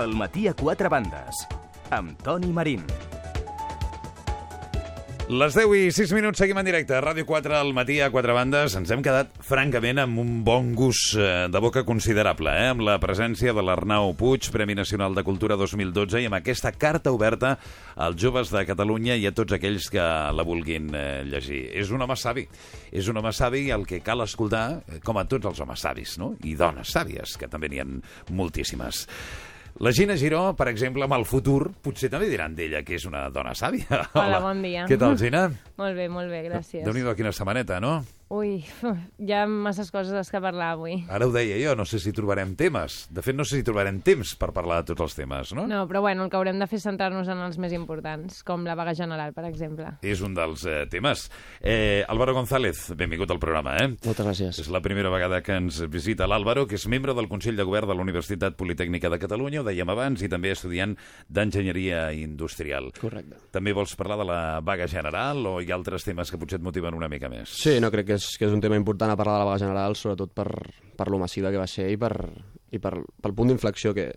El matí a quatre bandes, amb Toni Marín. Les 10 i 6 minuts seguim en directe. Ràdio 4 al matí a quatre bandes. Ens hem quedat, francament, amb un bon gust eh, de boca considerable, eh? amb la presència de l'Arnau Puig, Premi Nacional de Cultura 2012, i amb aquesta carta oberta als joves de Catalunya i a tots aquells que la vulguin eh, llegir. És un home savi. És un home savi el que cal escoltar, eh, com a tots els homes savis, no? i dones sàvies, que també n'hi ha moltíssimes. La Gina Giró, per exemple, amb el futur, potser també diran d'ella que és una dona sàvia. Hola, bon dia. Què tal, Gina? Molt bé, molt bé, gràcies. Déu-n'hi-do, quina setmaneta, no? Ui, hi ha masses coses de què parlar avui. Ara ho deia jo, no sé si trobarem temes. De fet, no sé si trobarem temps per parlar de tots els temes, no? No, però bueno, el que haurem de fer és centrar-nos en els més importants, com la vaga general, per exemple. És un dels eh, temes. Eh, Álvaro González, benvingut al programa, eh? Moltes gràcies. És la primera vegada que ens visita l'Álvaro, que és membre del Consell de Govern de la Universitat Politècnica de Catalunya, ho dèiem abans, i també estudiant d'Enginyeria Industrial. Correcte. També vols parlar de la vaga general o hi ha altres temes que potser et motiven una mica més? Sí, no, crec que és, que és un tema important a parlar de la vaga general, sobretot per, per lo massiva que va ser i, per, i per, pel punt d'inflexió que,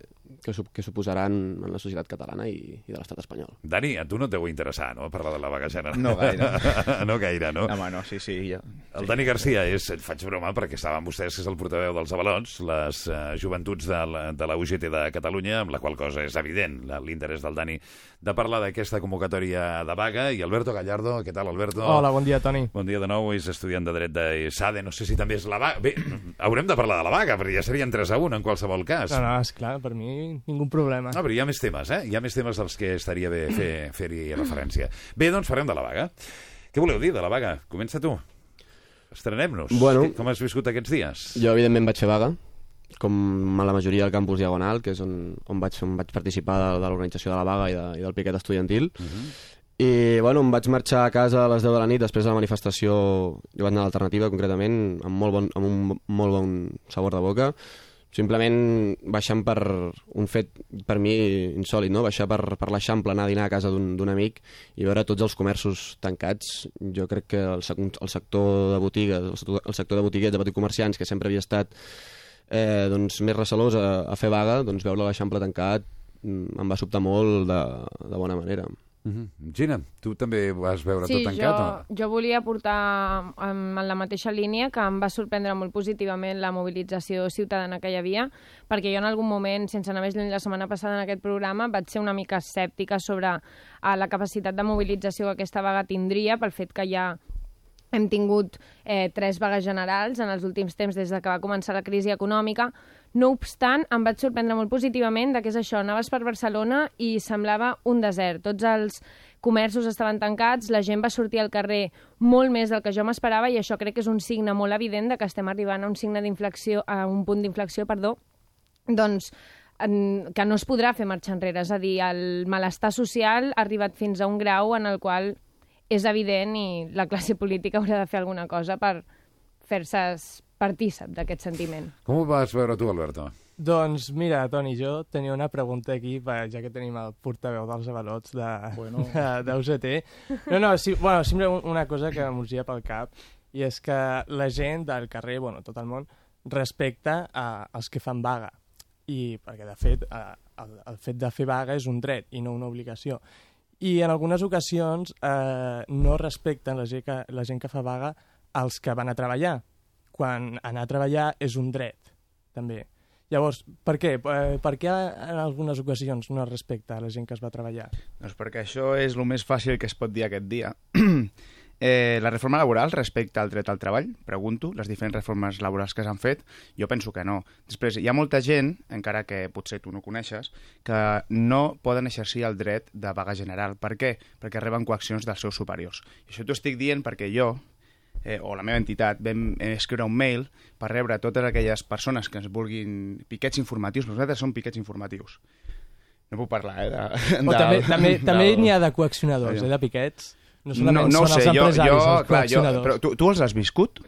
que, sup- que suposaran en la societat catalana i, i de l'estat espanyol. Dani, a tu no et deu interessar, no?, parlar de la vaga general. No gaire. no gaire, no? Home, no, sí, sí. Ja. El Dani Garcia és, et faig broma perquè saben vostès que és el portaveu dels avalots, les uh, joventuts de la, de la UGT de Catalunya, amb la qual cosa és evident l'interès del Dani de parlar d'aquesta convocatòria de vaga. I Alberto Gallardo, què tal, Alberto? Hola, bon dia, Toni. Bon dia de nou, és estudiant de dret de SADE, no sé si també és la vaga... Bé, haurem de parlar de la vaga, perquè ja serien 3 a 1 en qualsevol cas. No, no, esclar, per mi ningú problema. No, però hi ha més temes, eh? Hi ha més temes als que estaria bé fer- fer-hi referència. Bé, doncs farem de la vaga. Què voleu dir de la vaga? Comença tu. Estrenem-nos. Bueno. Com has viscut aquests dies? Jo, evidentment, vaig fer vaga, com a la majoria del campus Diagonal, que és on, on, vaig, on vaig participar de, de l'organització de la vaga i, de, i del piquet estudiantil. Uh -huh. I, bueno, em vaig marxar a casa a les 10 de la nit després de la manifestació, jo vaig anar a l'alternativa, concretament, amb, molt bon, amb un molt bon sabor de boca, simplement baixant per un fet per mi insòlid, no? baixar per, per l'Eixample, anar a dinar a casa d'un amic i veure tots els comerços tancats. Jo crec que el, el sector de botigues, el sector, el sector de botiguets, de petits comerciants, que sempre havia estat eh, doncs, més recelós a, a fer vaga, doncs veure l'Eixample tancat mm, em va sobtar molt de, de bona manera. Uh -huh. Gina, tu també vas veure Sí, tot tancat, jo, o? jo volia portar en, en la mateixa línia que em va sorprendre molt positivament la mobilització ciutadana que hi havia, perquè jo en algun moment, sense anar més lluny la setmana passada en aquest programa, vaig ser una mica escèptica sobre uh, la capacitat de mobilització que aquesta vaga tindria pel fet que ja hem tingut eh, tres vagues generals en els últims temps des de que va començar la crisi econòmica. No obstant, em vaig sorprendre molt positivament de què és això. Anaves per Barcelona i semblava un desert. Tots els comerços estaven tancats, la gent va sortir al carrer molt més del que jo m'esperava i això crec que és un signe molt evident de que estem arribant a un signe d'inflexió, a un punt d'inflexió, perdó, doncs que no es podrà fer marxa enrere. És a dir, el malestar social ha arribat fins a un grau en el qual és evident i la classe política haurà de fer alguna cosa per fer-se partícip d'aquest sentiment. Com ho vas veure tu, Alberto? Doncs mira, Toni, jo tenia una pregunta aquí, ja que tenim el portaveu dels avalots de, Bueno. de, d'UGT. No, no, sí, bueno, sempre un- una cosa que m'urgia pel cap, i és que la gent del carrer, bueno, tot el món, respecta a, als que fan vaga. I perquè, de fet, eh, el, el fet de fer vaga és un dret i no una obligació. I en algunes ocasions eh, no respecten la gent, que, la gent que fa vaga als que van a treballar, quan anar a treballar és un dret, també. Llavors, per què? Eh, Per què en algunes ocasions no es respecta la gent que es va a treballar? Doncs perquè això és el més fàcil que es pot dir aquest dia. Eh, la reforma laboral respecta al dret al treball? Pregunto, les diferents reformes laborals que s'han fet. Jo penso que no. Després, hi ha molta gent, encara que potser tu no coneixes, que no poden exercir el dret de vaga general. Per què? Perquè reben coaccions dels seus superiors. I això t'ho estic dient perquè jo, eh, o la meva entitat, vam escriure un mail per rebre totes aquelles persones que ens vulguin piquets informatius. Nosaltres som piquets informatius. No puc parlar, eh? De, O també també, també n'hi ha de coaccionadors, eh, de piquets. No No, solament no ho són sé, els jo, empresaris, jo, els clar, jo, però tu, tu els has viscut?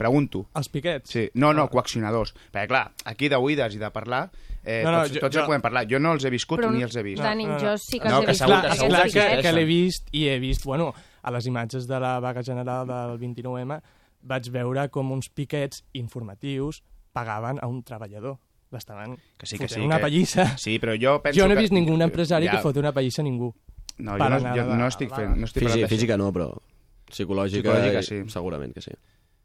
Pregunto. Els piquets? Sí, no, no, Ah. coaccionadors. Perquè, clar, aquí d'oïdes i de parlar, eh, No, no, tots, jo- tots jo- podem parlar. Jo no els he viscut Però ni els he vist. Dani, No, no, jo sí que No, els he que vist. segur- clar, que clar que que, que l'he vist i he vist, bueno, a les imatges de la vaga general del 29M vaig veure com uns piquets informatius pagaven a un treballador. l'estaven Que sí, que fotent sí, una que- pallissa. Sí, però jo penso Jo no he que... vist ningú empresari Ja, que foti una pallissa a ningú. No, per jo no, jo no estic fent... No estic Física, física no, però psicològica, Psicològica, i- sí. segurament que sí.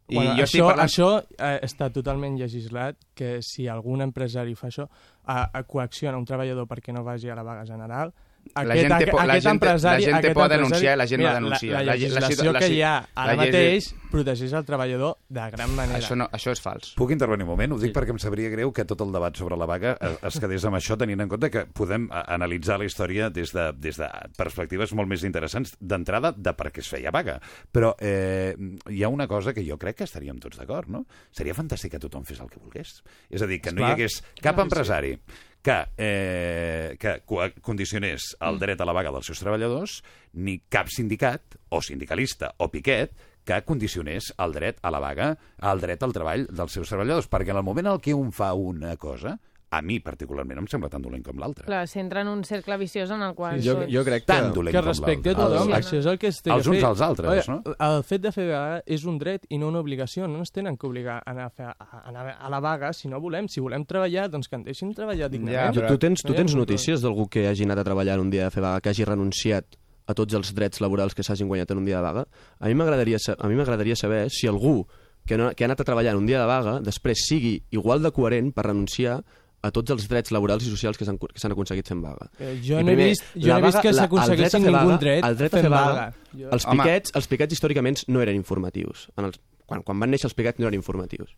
I bueno, jo això, parlant... això eh, està totalment legislat, que si algun empresari fa això, a, a coacciona un treballador perquè no vagi a la vaga general, La gent té por- la aquest gent té- la empresari, gent té aquest empresari- denunciar i la gent no mira, denuncia. La, la La- la legislació situ- la que hi ha ara la mateix protegeix el treballador de gran manera. Això, no, això és fals. Puc intervenir un moment? Ho dic perquè em sabria greu que tot el debat sobre la vaga es, quedés amb això, tenint en compte que podem a- analitzar la història des de, des de perspectives molt més interessants, d'entrada, de per què es feia vaga. Però eh, hi ha una cosa que jo crec que estaríem tots d'acord, no? Seria fantàstic que tothom fes el que volgués. És a dir, que no hi Esclar. hagués cap empresari que, eh, que co- condicionés el dret a la vaga dels seus treballadors, ni cap sindicat, o sindicalista, o piquet, que condicionés el dret a la vaga, el dret al treball dels seus treballadors, perquè en el moment en què un fa una cosa, a mi particularment em sembla tan dolent com l'altra. Clar, s'entra en un cercle viciós en el qual... Jo, tots- jo crec que... Tan dolent que com respecte a l'altre. tothom, El- això és el que es té Els que uns fer. als altres, no? El fet de fer vaga és un dret i no una obligació. No ens tenen que obligar a anar a, fer, a anar a la vaga si no volem. Si volem treballar, doncs que ens deixin treballar dignament. Ja, Tu, tu tens, No tu tens notícies d'algú que hagi anat a treballar en un dia de fer vaga, que hagi renunciat a tots els drets laborals que s'hagin guanyat en un dia de vaga? A mi m'agradaria sa- a mi m'agradaria saber si algú que, no, que ha anat a treballar en un dia de vaga després sigui igual de coherent per renunciar a tots els drets laborals i socials que s'han que s'han aconseguit fent vaga. Eh, jo I no he primer, vist, jo no he vist que fer ningú dret el dret a fent fer vaga, vaga. Jo- Els Home. piquets, els piquets històricament no eren informatius. En els, quan, quan van néixer els piquets no eren informatius.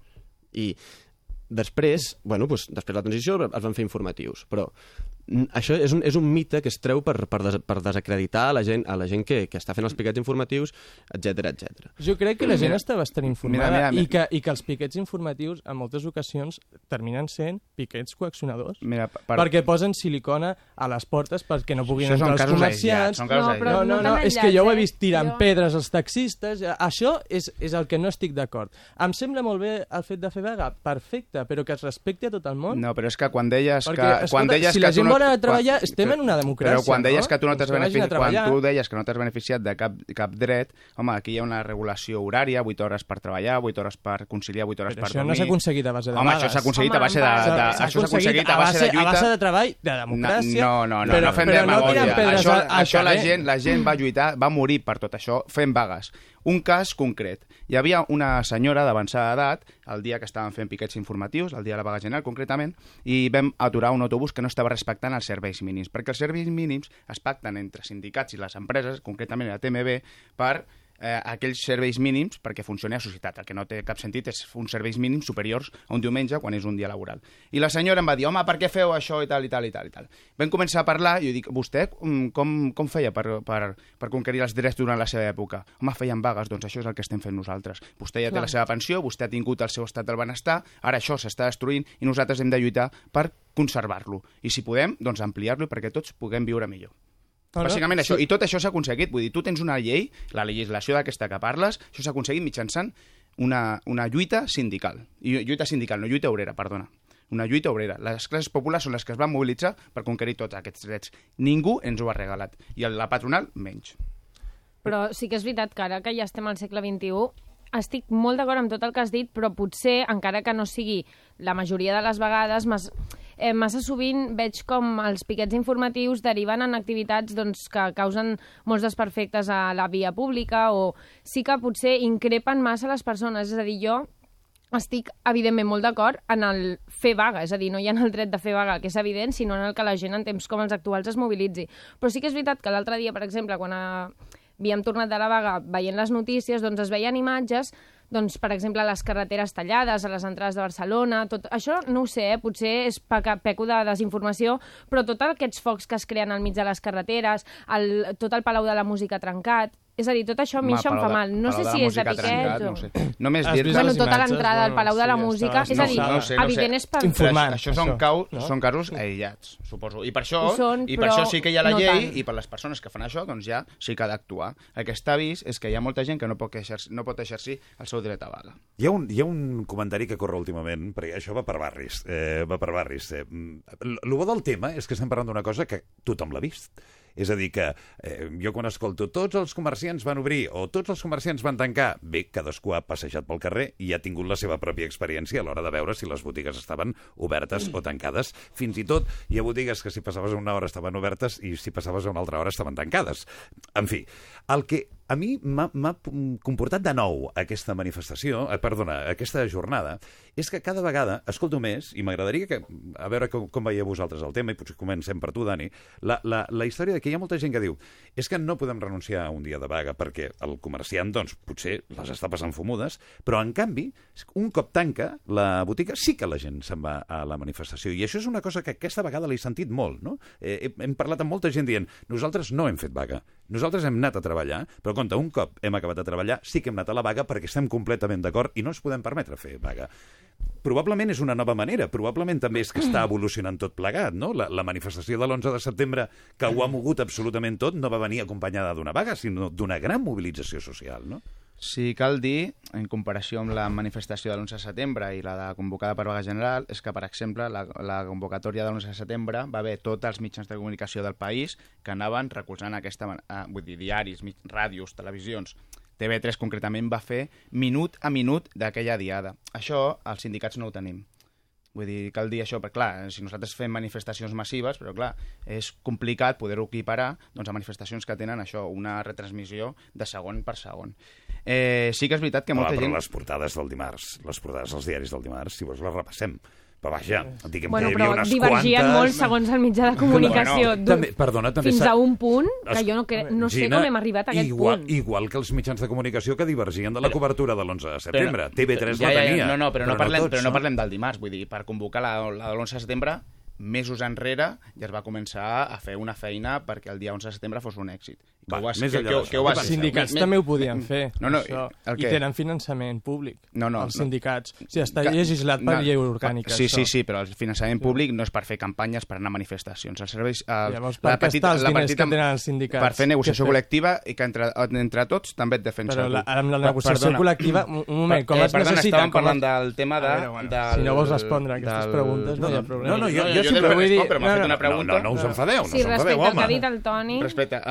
I després, bueno, doncs, després de la transició es van fer informatius, però això és un, és un mite que es treu per, per, des, per desacreditar a la gent, a la gent que, que està fent els piquets informatius, etc etc. Jo crec que la gent Mira, està bastant informada mira, mira, i, que, i que els piquets informatius en moltes ocasions terminen sent piquets coaccionadors. Mira, per... Perquè posen silicona a les portes perquè no puguin Això entrar els comerciants. aïllats, No, però No, no, no no, és que jo ho he vist tirant Jo- pedres als taxistes. eh, Això és, és el que no estic d'acord. Em sembla molt bé el fet de fer vaga, perfecte, però que es respecti a tot el món. No, però és que quan deies Perquè, que... escolta, quan deies si que la gent no, anar a treballar, quan- estem en una democràcia, Però quan deies no? que tu no t'has beneficiat, quan tu deies que no t'has beneficiat de cap, cap dret, home, aquí hi ha una regulació horària, 8 hores per treballar, 8 hores per conciliar, 8 hores Però per això no dormir... s'ha aconseguit a base de Home, vagues. això s'ha aconseguit Home, a base de... de, part, això s'ha aconseguit a base de lluita... a base de treball, de democràcia... No, no, no, però, no fem però no demagògia. tirant pedres això, això la, gent, la gent va lluitar, va morir per tot això, fent vagues. Un cas concret. Hi havia una senyora d'avançada edat, el dia que estaven fent piquets informatius, el dia de la vaga general concretament, i vam aturar un autobús que no estava respectant els serveis mínims, perquè els serveis mínims es pacten entre sindicats i les empreses, concretament la TMB, per eh, aquells serveis mínims perquè funcioni a societat. El que no té cap sentit és uns serveis mínims superiors a un diumenge quan és un dia laboral. I la senyora em va dir, home, per què feu això i tal i tal i tal i tal. Vam començar a parlar i jo dic, vostè mm, com, com feia per, per, per conquerir els drets durant la seva època? Home, feien vagues, doncs això és el que estem fent nosaltres. Vostè ja té Clar. la seva pensió, vostè ha tingut el seu estat del benestar, ara això s'està destruint i nosaltres hem de lluitar per conservar-lo. I si podem, doncs ampliar-lo perquè tots puguem viure millor. No, Bàsicament això, sí. i tot això s'ha aconseguit. Vull dir, tu tens una llei, la legislació d'aquesta que parles, això s'ha aconseguit mitjançant una, una lluita sindical. I lluita sindical, no lluita obrera, perdona. Una lluita obrera. Les classes populars són les que es van mobilitzar per conquerir tots aquests drets. Ningú ens ho ha regalat. I la patronal, menys. Però sí que és veritat que ara que ja estem al segle XXI, estic molt d'acord amb tot el que has dit, però potser, encara que no sigui la majoria de les vegades, mas, eh, massa sovint veig com els piquets informatius deriven en activitats doncs, que causen molts desperfectes a la via pública o sí que potser increpen massa les persones. És a dir, jo estic, evidentment, molt d'acord en el fer vaga, és a dir, no hi ha el dret de fer vaga, que és evident, sinó en el que la gent en temps com els actuals es mobilitzi. Però sí que és veritat que l'altre dia, per exemple, quan havíem tornat de la vaga veient les notícies, doncs es veien imatges doncs, per exemple, les carreteres tallades a les entrades de Barcelona, tot això no ho sé, eh? potser és peca, peco de desinformació, però tots aquests focs que es creen al mig de les carreteres, el, tot el Palau de la Música trencat, és a dir, tot això a mi això em fa mal. No sé si és de trencat, o... No sé. Només vist Bueno, tota l'entrada al Palau de la sí, Música, és a dir, sé, no sé, no sé. evident és per... Informant, Això, això són, cau, no? són casos aïllats, suposo. I per això, són, i per això sí que hi ha la no llei tant. i per les persones que fan això, doncs ja sí que ha d'actuar. El que està vist és que hi ha molta gent que no pot exercir, no pot exercir el seu dret a vaga. Hi ha, un, hi ha un comentari que corre últimament, perquè això va per barris. Eh, va per barris. Eh. Mm, L- Lo bo del tema és que estem parlant d'una cosa que tothom l'ha vist. És a dir, que eh, jo quan escolto tots els comerciants van obrir o tots els comerciants van tancar, bé, cadascú ha passejat pel carrer i ha tingut la seva pròpia experiència a l'hora de veure si les botigues estaven obertes o tancades. Fins i tot hi ha botigues que si passaves una hora estaven obertes i si passaves una altra hora estaven tancades. En fi, el que a mi m'ha m'ha comportat de nou aquesta manifestació, eh, perdona, aquesta jornada, és que cada vegada escolto més, i m'agradaria que, a veure com, com veieu vosaltres el tema, i potser comencem per tu, Dani, la, la, la història de que hi ha molta gent que diu és que no podem renunciar a un dia de vaga perquè el comerciant, doncs, potser les està passant fumudes, però, en canvi, un cop tanca la botiga, sí que la gent se'n va a la manifestació. I això és una cosa que aquesta vegada l'he sentit molt, no? Eh, hem parlat amb molta gent dient nosaltres no hem fet vaga, nosaltres hem anat a treballar, però compte, un cop hem acabat de treballar, sí que hem anat a la vaga perquè estem completament d'acord i no ens podem permetre fer vaga. Probablement és una nova manera, probablement també és que està evolucionant tot plegat, no? La, la manifestació de l'11 de setembre, que ho ha mogut absolutament tot, no va venir acompanyada d'una vaga, sinó d'una gran mobilització social, no? Sí, cal dir, en comparació amb la manifestació de l'11 de setembre i la de convocada per vaga general, és que, per exemple, la, la convocatòria de l'11 de setembre va haver tots els mitjans de comunicació del país que anaven recolzant aquesta... Eh, vull dir, diaris, mig, ràdios, televisions... TV3 concretament va fer minut a minut d'aquella diada. Això els sindicats no ho tenim. Vull dir, cal dir això, perquè clar, si nosaltres fem manifestacions massives, però clar, és complicat poder-ho equiparar doncs, a manifestacions que tenen això, una retransmissió de segon per segon. Eh, sí que és veritat que molta Home, però gent... les portades del dimarts, les portades dels diaris del dimarts, si vols les repassem. Però vaja, diguem Bueno, que hi però havia unes divergien quantes... molt segons el mitjà de comunicació. Bueno, també, perdona, també fins a un punt que Es- jo no, cre... no sé Gina, com hem arribat a aquest igual, punt. Igual que els mitjans de comunicació que divergien de la cobertura de l'11 de setembre. Però- TV3 ja, la ja, ja, tenia. No, no, però, no, parlem, tots, però no parlem del dimarts. Vull dir, per convocar la, la de l'11 de setembre, mesos enrere ja es va començar a fer una feina perquè el dia 11 de setembre fos un èxit. Va, vas- més que- enllà que- d'això, que? Els sindicats Me- també ho podien fer, No, no, això. el I tenen finançament públic, No, no, els no. sindicats. O sigui, està legislat per no, llei orgànica, Sí, això. sí, sí, però el finançament públic no és per fer campanyes, per anar a manifestacions. Els serveis, el, Llavors, per què està els diners que tenen els sindicats? Per fer negociació col·lectiva i que entre, entre tots també et defensa Però la, amb la negociació perdona. col·lectiva, un, moment, com eh, es perdona, necessita... estàvem parlant del tema de... Veure, bueno, del, si no vols respondre a aquestes preguntes, no hi ha problema. No, no, jo, No, jo, jo sempre vull dir... però m'ha fet una no, pregunta. No, no, no us enfadeu, no Sí, us respecte enfadeu, al que ha home. dit el Toni... Respecte,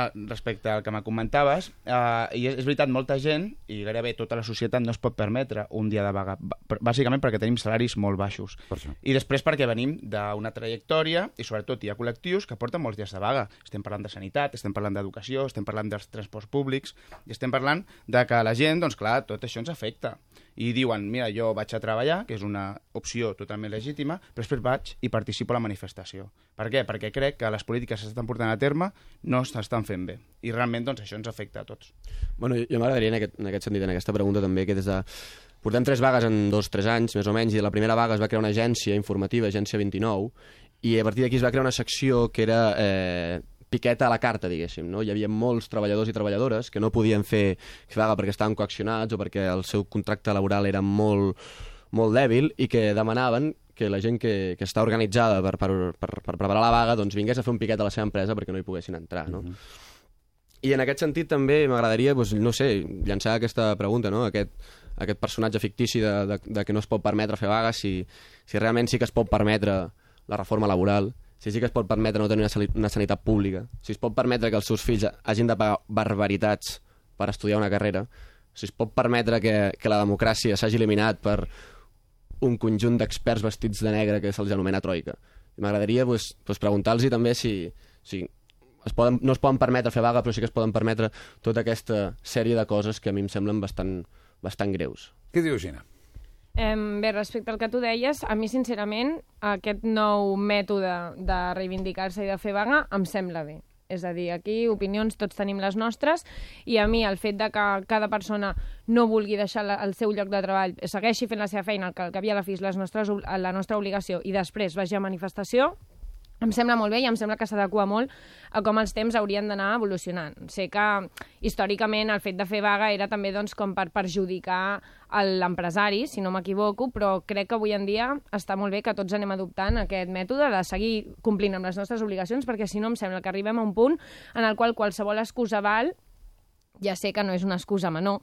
respecte al que me comentaves, eh, i és, és veritat, molta gent, i gairebé tota la societat no es pot permetre un dia de vaga, bàsicament perquè tenim salaris molt baixos. I després perquè venim d'una trajectòria, i sobretot hi ha col·lectius que porten molts dies de vaga. Estem parlant de sanitat, estem parlant d'educació, estem parlant dels transports públics, i estem parlant de que la gent, doncs clar, tot això ens afecta. I diuen, mira, jo vaig a treballar, que és una opció totalment legítima, però després vaig i participo a la manifestació. Per què? Perquè crec que les polítiques que s'estan portant a terme no s'estan fent bé. I realment, doncs, això ens afecta a tots. Bueno, jo, m'agradaria en, aquest, en aquest sentit, en aquesta pregunta també, que des de... Portem tres vagues en dos, tres anys, més o menys, i la primera vaga es va crear una agència informativa, Agència 29, i a partir d'aquí es va crear una secció que era eh, piqueta a la carta, diguéssim. No? Hi havia molts treballadors i treballadores que no podien fer, vaga perquè estaven coaccionats o perquè el seu contracte laboral era molt, molt dèbil i que demanaven que la gent que, que està organitzada per, per, per, per preparar la vaga doncs vingués a fer un piquet a la seva empresa perquè no hi poguessin entrar. No? I en aquest sentit també m'agradaria, doncs, no sé, llançar aquesta pregunta, no? aquest, aquest personatge fictici de, de, de que no es pot permetre fer vagues, si, si realment sí que es pot permetre la reforma laboral, si sí que es pot permetre no tenir una, una sanitat pública, si es pot permetre que els seus fills hagin de pagar barbaritats per estudiar una carrera, si es pot permetre que, que la democràcia s'hagi eliminat per un conjunt d'experts vestits de negre que se'ls anomena troika. M'agradaria pues, pues preguntar-los també si, si es poden, no es poden permetre fer vaga, però sí que es poden permetre tota aquesta sèrie de coses que a mi em semblen bastant, bastant greus. Què diu Gina? Em, bé, respecte al que tu deies, a mi, sincerament, aquest nou mètode de reivindicar-se i de fer vaga em sembla bé. És a dir, aquí opinions tots tenim les nostres i a mi el fet de que cada persona no vulgui deixar la, el seu lloc de treball, segueixi fent la seva feina, el que al cap i a la fi és les ob- la nostra obligació i després vagi a manifestació, em sembla molt bé i em sembla que s'adequa molt a com els temps haurien d'anar evolucionant. Sé que històricament el fet de fer vaga era també doncs, com per perjudicar l'empresari, si no m'equivoco, però crec que avui en dia està molt bé que tots anem adoptant aquest mètode de seguir complint amb les nostres obligacions, perquè si no em sembla que arribem a un punt en el qual qualsevol excusa val, ja sé que no és una excusa menor,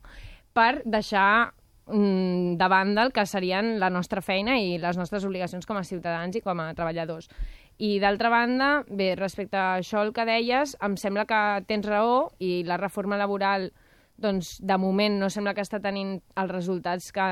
per deixar mm, de banda el que serien la nostra feina i les nostres obligacions com a ciutadans i com a treballadors. I d'altra banda, bé, respecte a això el que deies, em sembla que tens raó i la reforma laboral doncs, de moment no sembla que està tenint els resultats que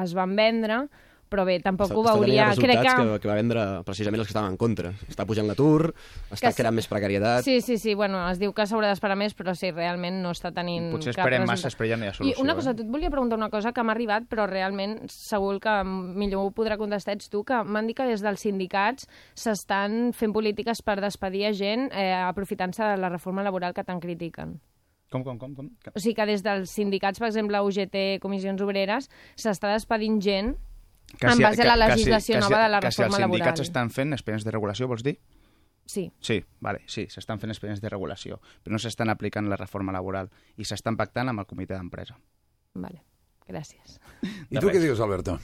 es van vendre, però bé, tampoc ho Està- està tenint veuria... els Crec resultats que... que... que va vendre precisament els que estaven en contra. Està pujant l'atur, està Que sí. creant més precarietat... Sí, sí, sí, bueno, es diu que s'haurà d'esperar més, però sí, realment no està tenint Potser cap esperem resultat. massa, després ja no hi ha I solució. una cosa, eh? tu et volia preguntar una cosa que m'ha arribat, però realment segur que millor ho podrà contestar ets tu, que m'han dit que des dels sindicats s'estan fent polítiques per despedir a gent eh, aprofitant-se de la reforma laboral que tant critiquen. Com, com, com? com? Que- O sigui que des dels sindicats, per exemple, UGT, Comissions Obreres, s'està despedint gent En si- base a la que- que legislació que nova de la que si reforma els sindicats laboral. estan fent expedients de regulació, vols dir? Sí, Sí, vale, sí, s'estan fent expedients de regulació, però no s'estan aplicant la reforma laboral i s'estan pactant amb el comitè d'empresa. vale. Gràcies. I tu què dius, Alberto?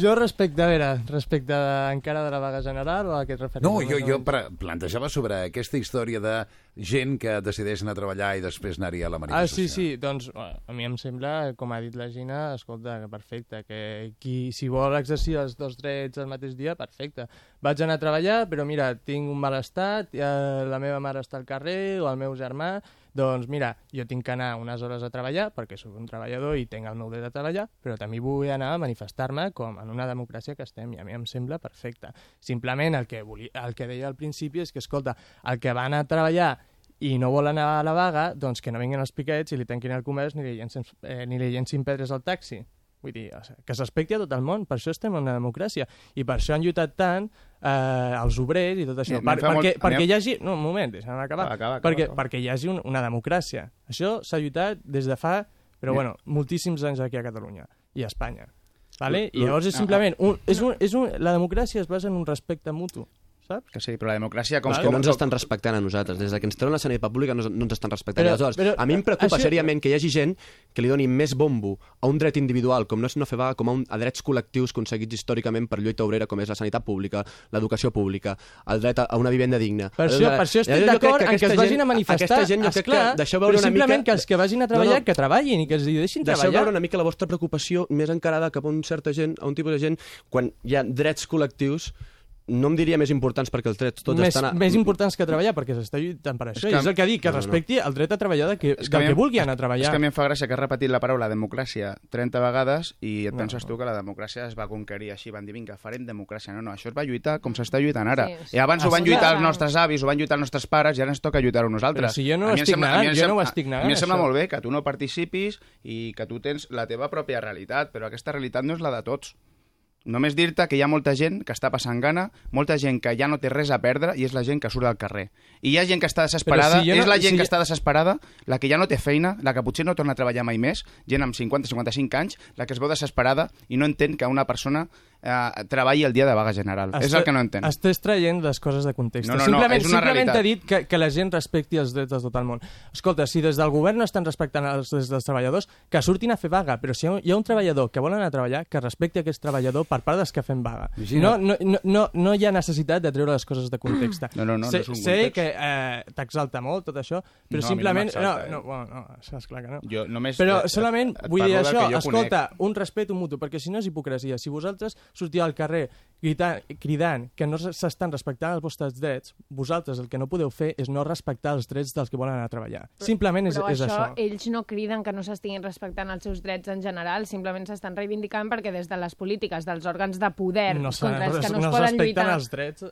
Jo respecte, a veure, respecte de, encara de la vaga general o a què et refereixes? No, jo, jo pre- plantejava sobre aquesta història de gent que decideix anar a treballar i després anar-hi a la Ah, manifestació. sí, sí, doncs eh, a mi em sembla, com ha dit la Gina, escolta, perfecte, que qui, si vol exercir els dos drets al mateix dia, perfecte. Vaig anar a treballar, però mira, tinc un mal estat, eh, la meva mare està al carrer o el meu germà, doncs mira, jo tinc que anar unes hores a treballar perquè sóc un treballador i tinc el meu dret a treballar, però també vull anar a manifestar-me com en una democràcia que estem i a mi em sembla perfecte. Simplement el que, volia, el que deia al principi és que, escolta, el que va anar a treballar i no vol anar a la vaga, doncs que no vinguin els piquets i li tanquin el comerç ni li llencin, eh, ni li llencin pedres al taxi. Vull dir, que s'aspecti a tot el món, per això estem en una democràcia. I per això han lluitat tant eh, els obrers i tot això. Per, fa molt- perquè, perquè hi hagi... No, un moment, deixa'm acabar. Acaba, acaba, perquè, acaba. perquè hi hagi un, una democràcia. Això s'ha lluitat des de fa, però Mi- bueno, moltíssims anys aquí a Catalunya i a Espanya. Vale? I llavors és ah, simplement... Un, és un, és un, la democràcia es basa en un respecte mutu, saps? Que sí, però la democràcia... Com, És que no ens estan respectant a nosaltres. Des de que ens treuen la sanitat pública no, no ens estan respectant. Però- aleshores, però- a mi em preocupa això- seriament que hi hagi gent que li doni més bombo a un dret individual, com no és no fer vaga, com a, un, a drets col·lectius aconseguits històricament per lluita obrera, com és la sanitat pública, l'educació pública, el dret a, a una vivenda digna. Per això, per això estic d'acord en que aquesta es vagin gent- a manifestar, Aquesta gent jo crec esclar, que deixeu veure una mica... que els que vagin a treballar, No, no. que treballin i que els deixin Deixeu treballar. veure una mica la vostra preocupació més encarada cap a un certa gent, a un tipus de gent, quan hi ha drets col·lectius, no em diria més importants perquè els drets tots més, estan... A... més importants que treballar, perquè s'està lluitant per això. que- És, és el que dic, que No, no, no. respecti el dret a treballar de que, És del a mi que em- vulgui anar a És treballar. que a mi em fa gràcia que has repetit la paraula democràcia 30 vegades i et No, penses no. tu que la democràcia es va conquerir així, van dir, vinga, farem democràcia. No, no, això es va lluitar com s'està lluitant ara. Sí, sí. I abans ho van Ah, sí, lluitar els nostres avis, ho van lluitar els nostres pares i ara ens toca lluitar-ho nosaltres. Però si jo no ho estic sembla- negant, jo no ho sembla- estic negant, A mi em sembla això. molt bé que tu no participis i que tu tens la teva pròpia realitat, però aquesta realitat no és la de tots. Només dir-te que hi ha molta gent que està passant gana, molta gent que ja no té res a perdre i és la gent que surt al carrer. I hi ha gent que està desesperada, Però si no- és la gent si que jo- està desesperada, la que ja no té feina, la que potser no torna a treballar mai més, gent amb 50-55 anys, la que es veu desesperada i no entén que una persona eh, treballi el dia de vaga general. és el que no entén. Estàs traient les coses de context. No, no, no, simplement és una simplement t'ha dit que, que la gent respecti els drets de tot el món. Escolta, si des del govern no estan respectant els drets dels treballadors, que surtin a fer vaga, però si hi ha, un treballador que vol anar a treballar, que respecti aquest treballador per part dels que fem vaga. No, no, no, no, no hi ha necessitat de treure les coses de context. No, no, no, no sé, és un sé context. que eh, t'exalta molt tot això, però No, no simplement... m'exalta, eh. no, bueno, no, és clar que no. Jo només Però et- solament et vull dir això, escolta, un respecte mutu, perquè si no és hipocresia. Si vosaltres sortiu al carrer cridant, cridant que no s'estan respectant els vostres drets, vosaltres el que no podeu fer és no respectar els drets dels que volen anar a treballar. Simplement és, Però és això, això. ells no criden que no s'estiguin respectant els seus drets en general, simplement s'estan reivindicant perquè des de les polítiques dels òrgans de poder No, contra els que no, no es poden respecten lluitar... els drets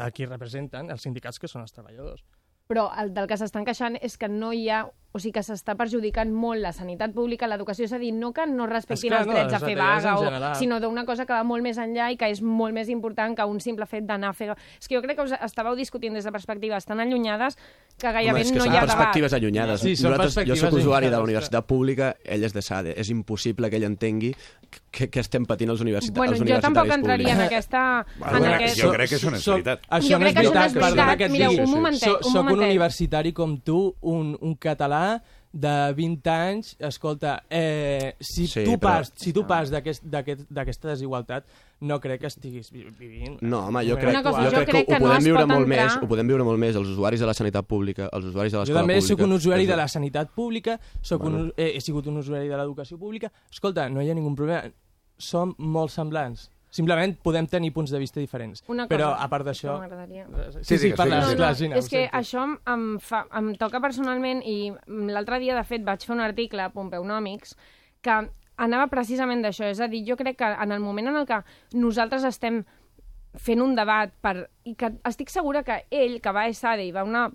de qui representen els sindicats que són els treballadors. Però el del que s'estan queixant és que no hi ha... O sigui, que s'està perjudicant molt la sanitat pública, l'educació, és a dir, no que no respectin Esclar, els no, drets a les fer vaga, en o, general. sinó d'una cosa que va molt més enllà i que és molt més important que un simple fet d'anar a fer... És que jo crec que us estàveu discutint des de perspectives tan allunyades que gairebé Home, que no hi ha debat. perspectives allunyades. Sí, són Nosaltres, jo sóc usuari de la universitat pública, ell és de SADE. És impossible que ell entengui que, que estem patint els, universita Bueno, els jo universitaris tampoc entraria en públics. aquesta... Bueno, en aquest... jo crec que és una Soc- veritat. Això Jo no crec és que no és perdona veritat. Mireu, un momentet, Soc, un soc universitari com tu, un, un català de 20 anys, escolta, eh, si Sí, tu però- pas, si tu pas d'aquest- d'aquest- d'aquesta desigualtat, no crec que estiguis vi- vivint... No, home, jo crec, cosa, jo jo crec, crec que, que ho no podem es viure molt entrar- més, ho podem viure molt més els usuaris de la sanitat pública, els usuaris de Jo l'escola també pública. sóc un usuari És de la sanitat pública, soc Bueno. un, eh, he sigut un usuari de l'educació pública. Escolta, no hi ha ningú problema. Som molt semblants. Simplement podem tenir punts de vista diferents. Una Però, cosa a part d'això... Sí, sí, digues, parla, digues. No, clar, no, Gina, és que això em, fa, em toca personalment i l'altre dia, de fet, vaig fer un article a Pompeunòmics que anava precisament d'això. És a dir, jo crec que en el moment en el que nosaltres estem fent un debat per, i que estic segura que ell, que va a ESADE i va a una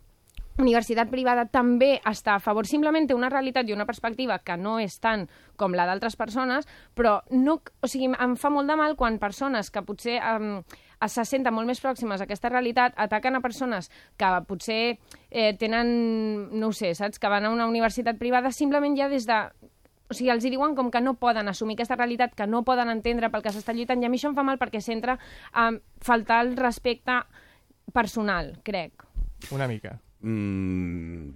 universitat privada també està a favor. Simplement té una realitat i una perspectiva que no és tant com la d'altres persones, però no, o sigui, em fa molt de mal quan persones que potser um, se senten molt més pròximes a aquesta realitat ataquen a persones que potser eh, tenen, no ho sé, saps, que van a una universitat privada simplement ja des de o sigui, els hi diuen com que no poden assumir aquesta realitat, que no poden entendre pel que s'està lluitant, i a mi això em fa mal perquè s'entra a faltar el respecte personal, crec. Una mica. Mm,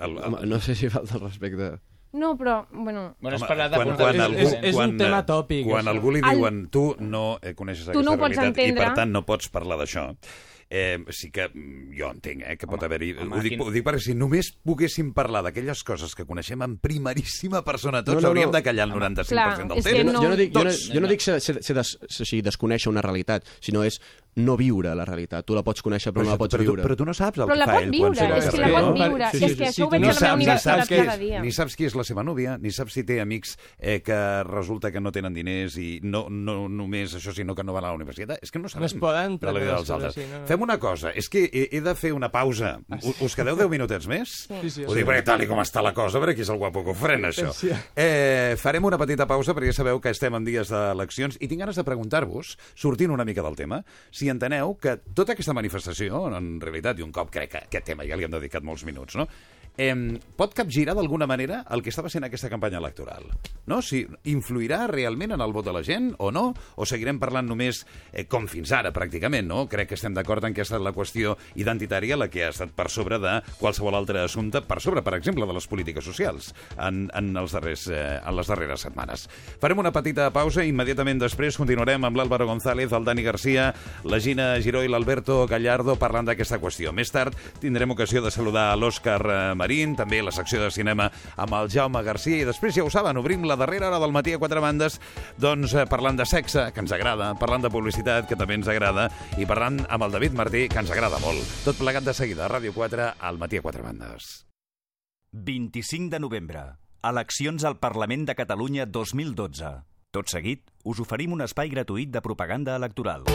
el, el, Home, no sé si falta el respecte... No, però, bueno... Bueno, és Home, de quan, quan algú, És- és un quan, tema eh, tòpic, Quan això. algú li El- diuen tu no eh, coneixes Tu aquesta no realitat i entendre. per tant no pots parlar d'això, eh, sí que jo entenc eh, que pot haver-hi... home, Ho, dic, quin- ho dic perquè si només poguéssim parlar d'aquelles coses que coneixem en primeríssima persona tots, No, no, no. hauríem de callar el 95% Clar, del temps. no- Jo no dic, jo no, jo no dic ser, ser, ser des, ser, així, desconèixer una realitat, sinó és no viure la realitat. Tu la pots conèixer, però, no la pots però, tu, viure. però tu no saps el Però que la fa pot ell viure, quan surt és al que la pot no? viure. Sí, sí, és sí, que sí, això ho tu veig no a la meva saps- universitat saps és- cada dia. Ni saps qui és la seva núvia, ni saps si té amics eh, que resulta que no tenen diners i no, no només això, sinó que no van a la universitat. És que no sabem es poden de la vida dels altres. així, no, no. Fem una cosa, és que he, he de fer una pausa. U- Us quedeu 10 minutets més? Sí, sí, Ho sí. dic perquè tal i com està la cosa, perquè és el guapo que ho frena, això. Sí. Eh, farem una petita pausa perquè ja sabeu que estem en dies d'eleccions i tinc ganes de preguntar-vos, sortint una mica del tema, si enteneu que tota aquesta manifestació, en realitat, i un cop crec que aquest tema ja li hem dedicat molts minuts, no? Eh, pot capgirar d'alguna manera el que estava sent aquesta campanya electoral? No? Si influirà realment en el vot de la gent o no? O seguirem parlant només eh, com fins ara, pràcticament, no? Crec que estem d'acord en que ha estat la qüestió identitària la que ha estat per sobre de qualsevol altre assumpte, per sobre, per exemple, de les polítiques socials en, en, els darrers, eh, en les darreres setmanes. Farem una petita pausa i immediatament després continuarem amb l'Àlvaro González, el Dani Garcia, la Gina Giró i l'Alberto Gallardo parlant d'aquesta qüestió. Més tard tindrem ocasió de saludar l'Òscar eh, Marín, també la secció de cinema amb el Jaume Garcia i després, ja ho saben, obrim la darrera hora del matí a quatre bandes doncs eh, parlant de sexe, que ens agrada, parlant de publicitat, que també ens agrada, i parlant amb el David Martí, que ens agrada molt. Tot plegat de seguida, a Ràdio 4, al matí a quatre bandes. 25 de novembre. Eleccions al Parlament de Catalunya 2012. Tot seguit, us oferim un espai gratuït de propaganda electoral.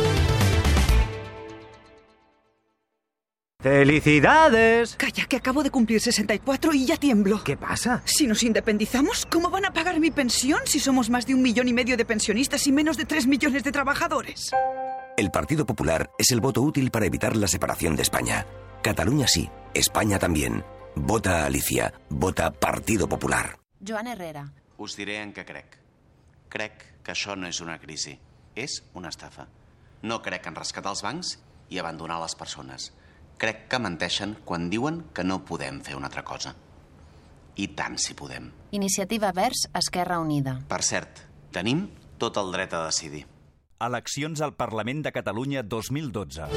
¡Felicidades! Calla, que acabo de cumplir 64 y ya tiemblo. ¿Qué pasa? Si nos independizamos, ¿cómo van a pagar mi pensión si somos más de un millón y medio de pensionistas y menos de tres millones de trabajadores? El Partido Popular es el voto útil para evitar la separación de España. Cataluña sí, España también. Vota a Alicia, vota Partido Popular. Joan Herrera. Us diré en què crec. Crec que això no és una crisi, és una estafa. No crec en rescatar els bancs i abandonar les persones. Crec que menteixen quan diuen que no podem fer una altra cosa. I tant si podem. Iniciativa Verds, Esquerra Unida. Per cert, tenim tot el dret a decidir. Eleccions al Parlament de Catalunya 2012.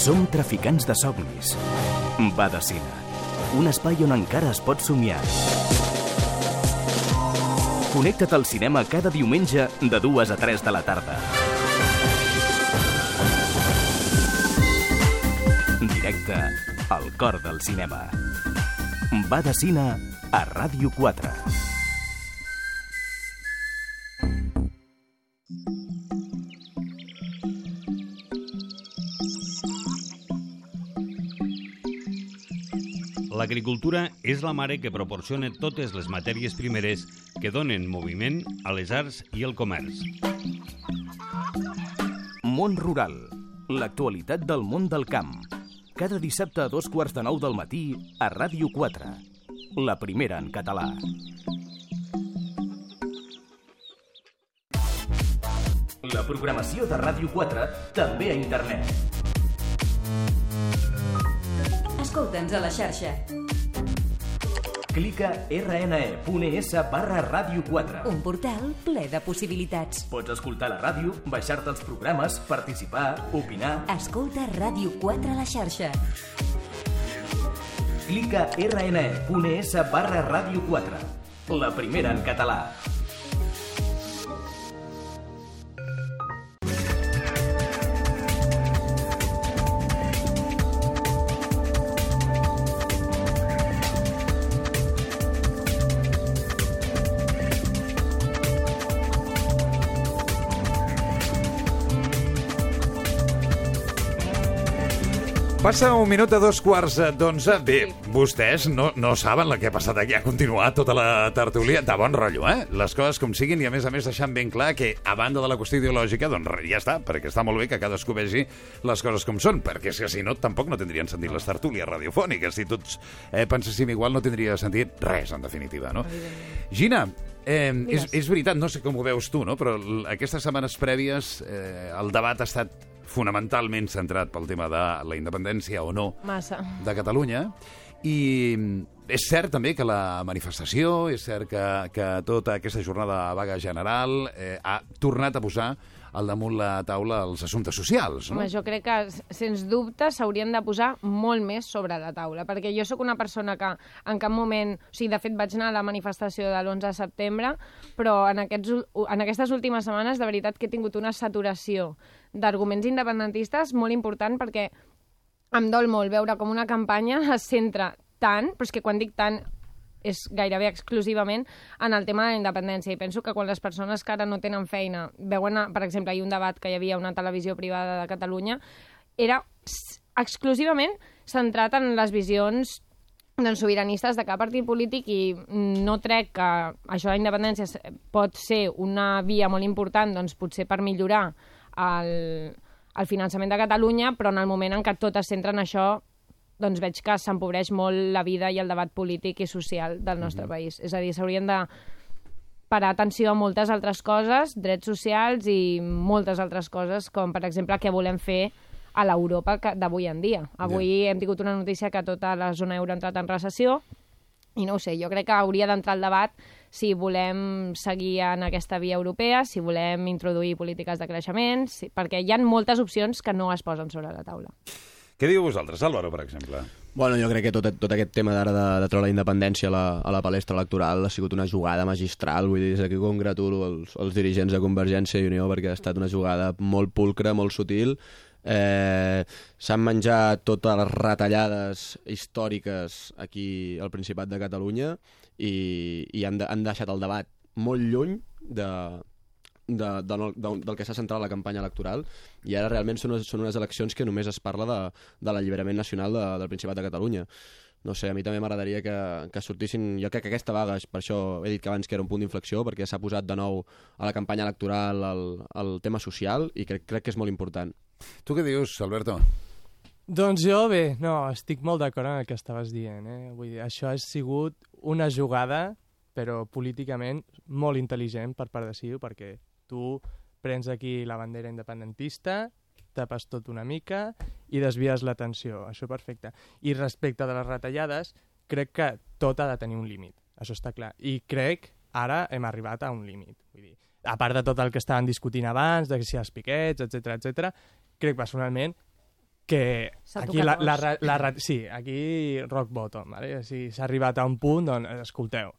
Som traficants de somnis. Badacina. Un espai on encara es pot somiar. Connecta't al cinema cada diumenge de 2 a 3 de la tarda. Directe al cor del cinema. Va de cine a Ràdio 4. L'agricultura és la mare que proporciona totes les matèries primeres que donen moviment a les arts i el comerç. Món Rural. L'actualitat del món del camp. Cada dissabte a dos quarts de nou del matí a Ràdio 4. La primera en català. la programació de Ràdio 4 també a internet. Escolta'ns a la xarxa. Clica rne.es barra Ràdio 4. Un portal ple de possibilitats. Pots escoltar la ràdio, baixar-te els programes, participar, opinar... Escolta Ràdio 4 a la xarxa. Clica rne.es barra Ràdio 4. La primera en català. Passa un minut a dos quarts d'onze. Bé, vostès no, no saben la que ha passat aquí. Ha continuat tota la tertúlia de bon rotllo, eh? Les coses com siguin i, a més a més, deixant ben clar que, a banda de la qüestió ideològica, doncs ja està, perquè està molt bé que cadascú vegi les coses com són, perquè és que si no, tampoc no tindrien sentit les tertúlies radiofòniques. Si tots eh, penséssim igual, no tindria sentit res, en definitiva, no? Gina, Eh, és, és veritat, no sé com ho veus tu, no? però aquestes setmanes prèvies eh, el debat ha estat fonamentalment centrat pel tema de la independència o no Massa. de Catalunya i és cert també que la manifestació, és cert que, que tota aquesta jornada de vaga general eh, ha tornat a posar al damunt la taula els assumptes socials. No? Home, jo crec que, sens dubte, s'haurien de posar molt més sobre la taula, perquè jo sóc una persona que en cap moment... O sigui, de fet, vaig anar a la manifestació de l'11 de setembre, però en, aquests, en aquestes últimes setmanes, de veritat, que he tingut una saturació d'arguments independentistes molt important, perquè em dol molt veure com una campanya es centra tant, però és que quan dic tant és gairebé exclusivament en el tema de la independència. I penso que quan les persones que ara no tenen feina veuen, per exemple, hi un debat que hi havia una televisió privada de Catalunya, era exclusivament centrat en les visions doncs, sobiranistes de cap partit polític i no crec que això de la independència pot ser una via molt important doncs, potser per millorar el, el finançament de Catalunya, però en el moment en què tot es centra en això doncs veig que s'empobreix molt la vida i el debat polític i social del nostre país. És a dir, s'haurien de parar atenció a moltes altres coses, drets socials i moltes altres coses, com per exemple què volem fer a l'Europa d'avui en dia. Avui hem tingut una notícia que tota la zona euro ha entrat en recessió i no ho sé, jo crec que hauria d'entrar el debat si volem seguir en aquesta via europea, si volem introduir polítiques de creixement, si, perquè hi ha moltes opcions que no es posen sobre la taula. Què diu vosaltres, Álvaro, per exemple? Bueno, jo crec que tot, tot aquest tema d'ara de, de treure la independència a la, a la palestra electoral ha sigut una jugada magistral, vull dir, des d'aquí congratulo els, els dirigents de Convergència i Unió perquè ha estat una jugada molt pulcra, molt sutil, eh, s'han menjat totes les retallades històriques aquí al Principat de Catalunya i, i han, de, han deixat el debat molt lluny de, de, de, de, del que s'ha centrat la campanya electoral i ara realment són, són unes eleccions que només es parla de, de l'alliberament nacional de, del Principat de Catalunya. No sé, a mi també m'agradaria que, que sortissin... Jo crec que aquesta vaga, per això he dit que abans que era un punt d'inflexió, perquè s'ha posat de nou a la campanya electoral el, el tema social i crec, crec que és molt important. Tu què dius, Alberto? Doncs jo, bé, no, estic molt d'acord amb el que estaves dient. Eh? Vull dir, això ha sigut una jugada, però políticament molt intel·ligent per part de CiU, perquè tu prens aquí la bandera independentista, tapes tot una mica i desvies l'atenció. Això perfecte. I respecte de les retallades, crec que tot ha de tenir un límit. Això està clar. I crec ara hem arribat a un límit. Vull dir, a part de tot el que estaven discutint abans, de si els piquets, etc etc, crec personalment que aquí la, la, la, ra- sí, aquí rock bottom, vale? si s'ha arribat a un punt, doncs escolteu,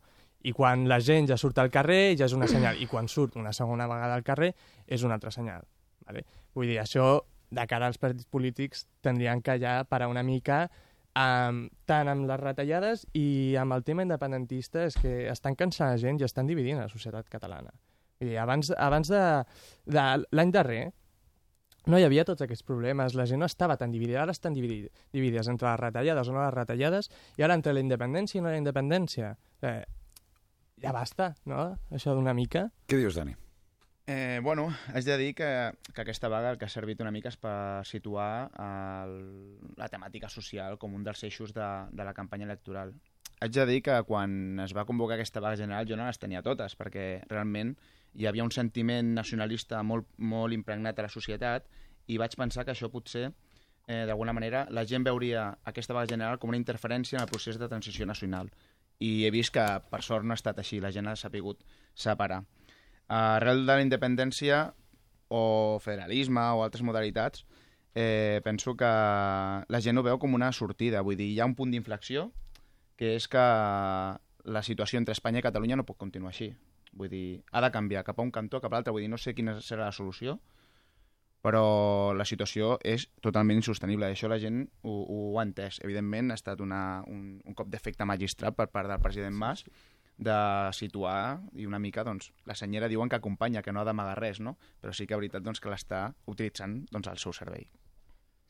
i quan la gent ja surt al carrer ja és una senyal, i quan surt una segona vegada al carrer és una altra senyal. Vale? Vull dir, això de cara als partits polítics tindrien que ja parar una mica um, tant amb les retallades i amb el tema independentista és que estan cansant la gent i estan dividint la societat catalana. Vull dir, abans, abans de, de l'any darrer no hi havia tots aquests problemes, la gent no estava tan dividida, ara estan dividid, dividides entre les retallades o no les retallades, i ara entre la independència i no la independència. Eh, ja basta, no?, això d'una mica. Què dius, Dani? Eh, bueno, haig de dir que, que aquesta vaga el que ha servit una mica és per situar el, la temàtica social com un dels eixos de, de la campanya electoral. haig de dir que quan es va convocar aquesta vaga general jo no les tenia totes, perquè realment hi havia un sentiment nacionalista molt, molt impregnat a la societat i vaig pensar que això potser, eh, d'alguna manera, la gent veuria aquesta vaga general com una interferència en el procés de transició nacional. I he vist que, per sort, no ha estat així. La gent ha sapigut separar. Arrel de la independència o federalisme o altres modalitats, eh, penso que la gent ho veu com una sortida. Vull dir, hi ha un punt d'inflexió que és que la situació entre Espanya i Catalunya no pot continuar així. Vull dir, ha de canviar cap a un cantó, cap a l'altre. Vull dir, no sé quina serà la solució, però la situació és totalment insostenible. Això la gent ho, ho ha entès. Evidentment, ha estat una, un, un cop d'efecte magistrat per part del president Mas de situar i una mica, doncs, la senyera diuen que acompanya, que no ha d'amagar res, no? Però sí que és veritat doncs, que l'està utilitzant doncs, al seu servei.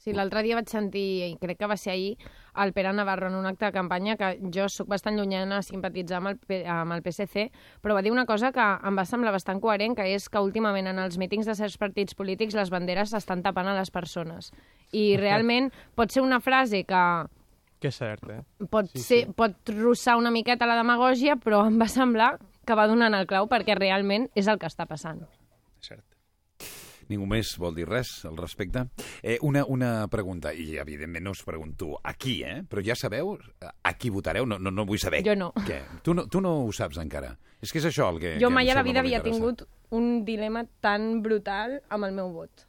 Sí, l'altre dia vaig sentir, i crec que va ser ahir, el Pere Navarro en un acte de campanya que jo sóc bastant llunyana a simpatitzar amb el, P- amb el PSC, però va dir una cosa que em va semblar bastant coherent, que és que últimament en els mítings de certs partits polítics les banderes s'estan tapant a les persones. I realment pot ser una frase que Que és cert, eh? pot, sí, ser, sí. pot rossar una miqueta la demagògia, però em va semblar que va donant el clau perquè realment és el que està passant. Cert. Ningú més vol dir res al respecte? Eh, una, una pregunta, i evidentment no us pregunto a qui, eh? però ja sabeu a qui votareu? No, no, no vull saber. Jo no. Què? Tu no, tu no ho saps encara? És que és això el que... Jo que mai a la vida havia tingut un dilema tan brutal amb el meu vot.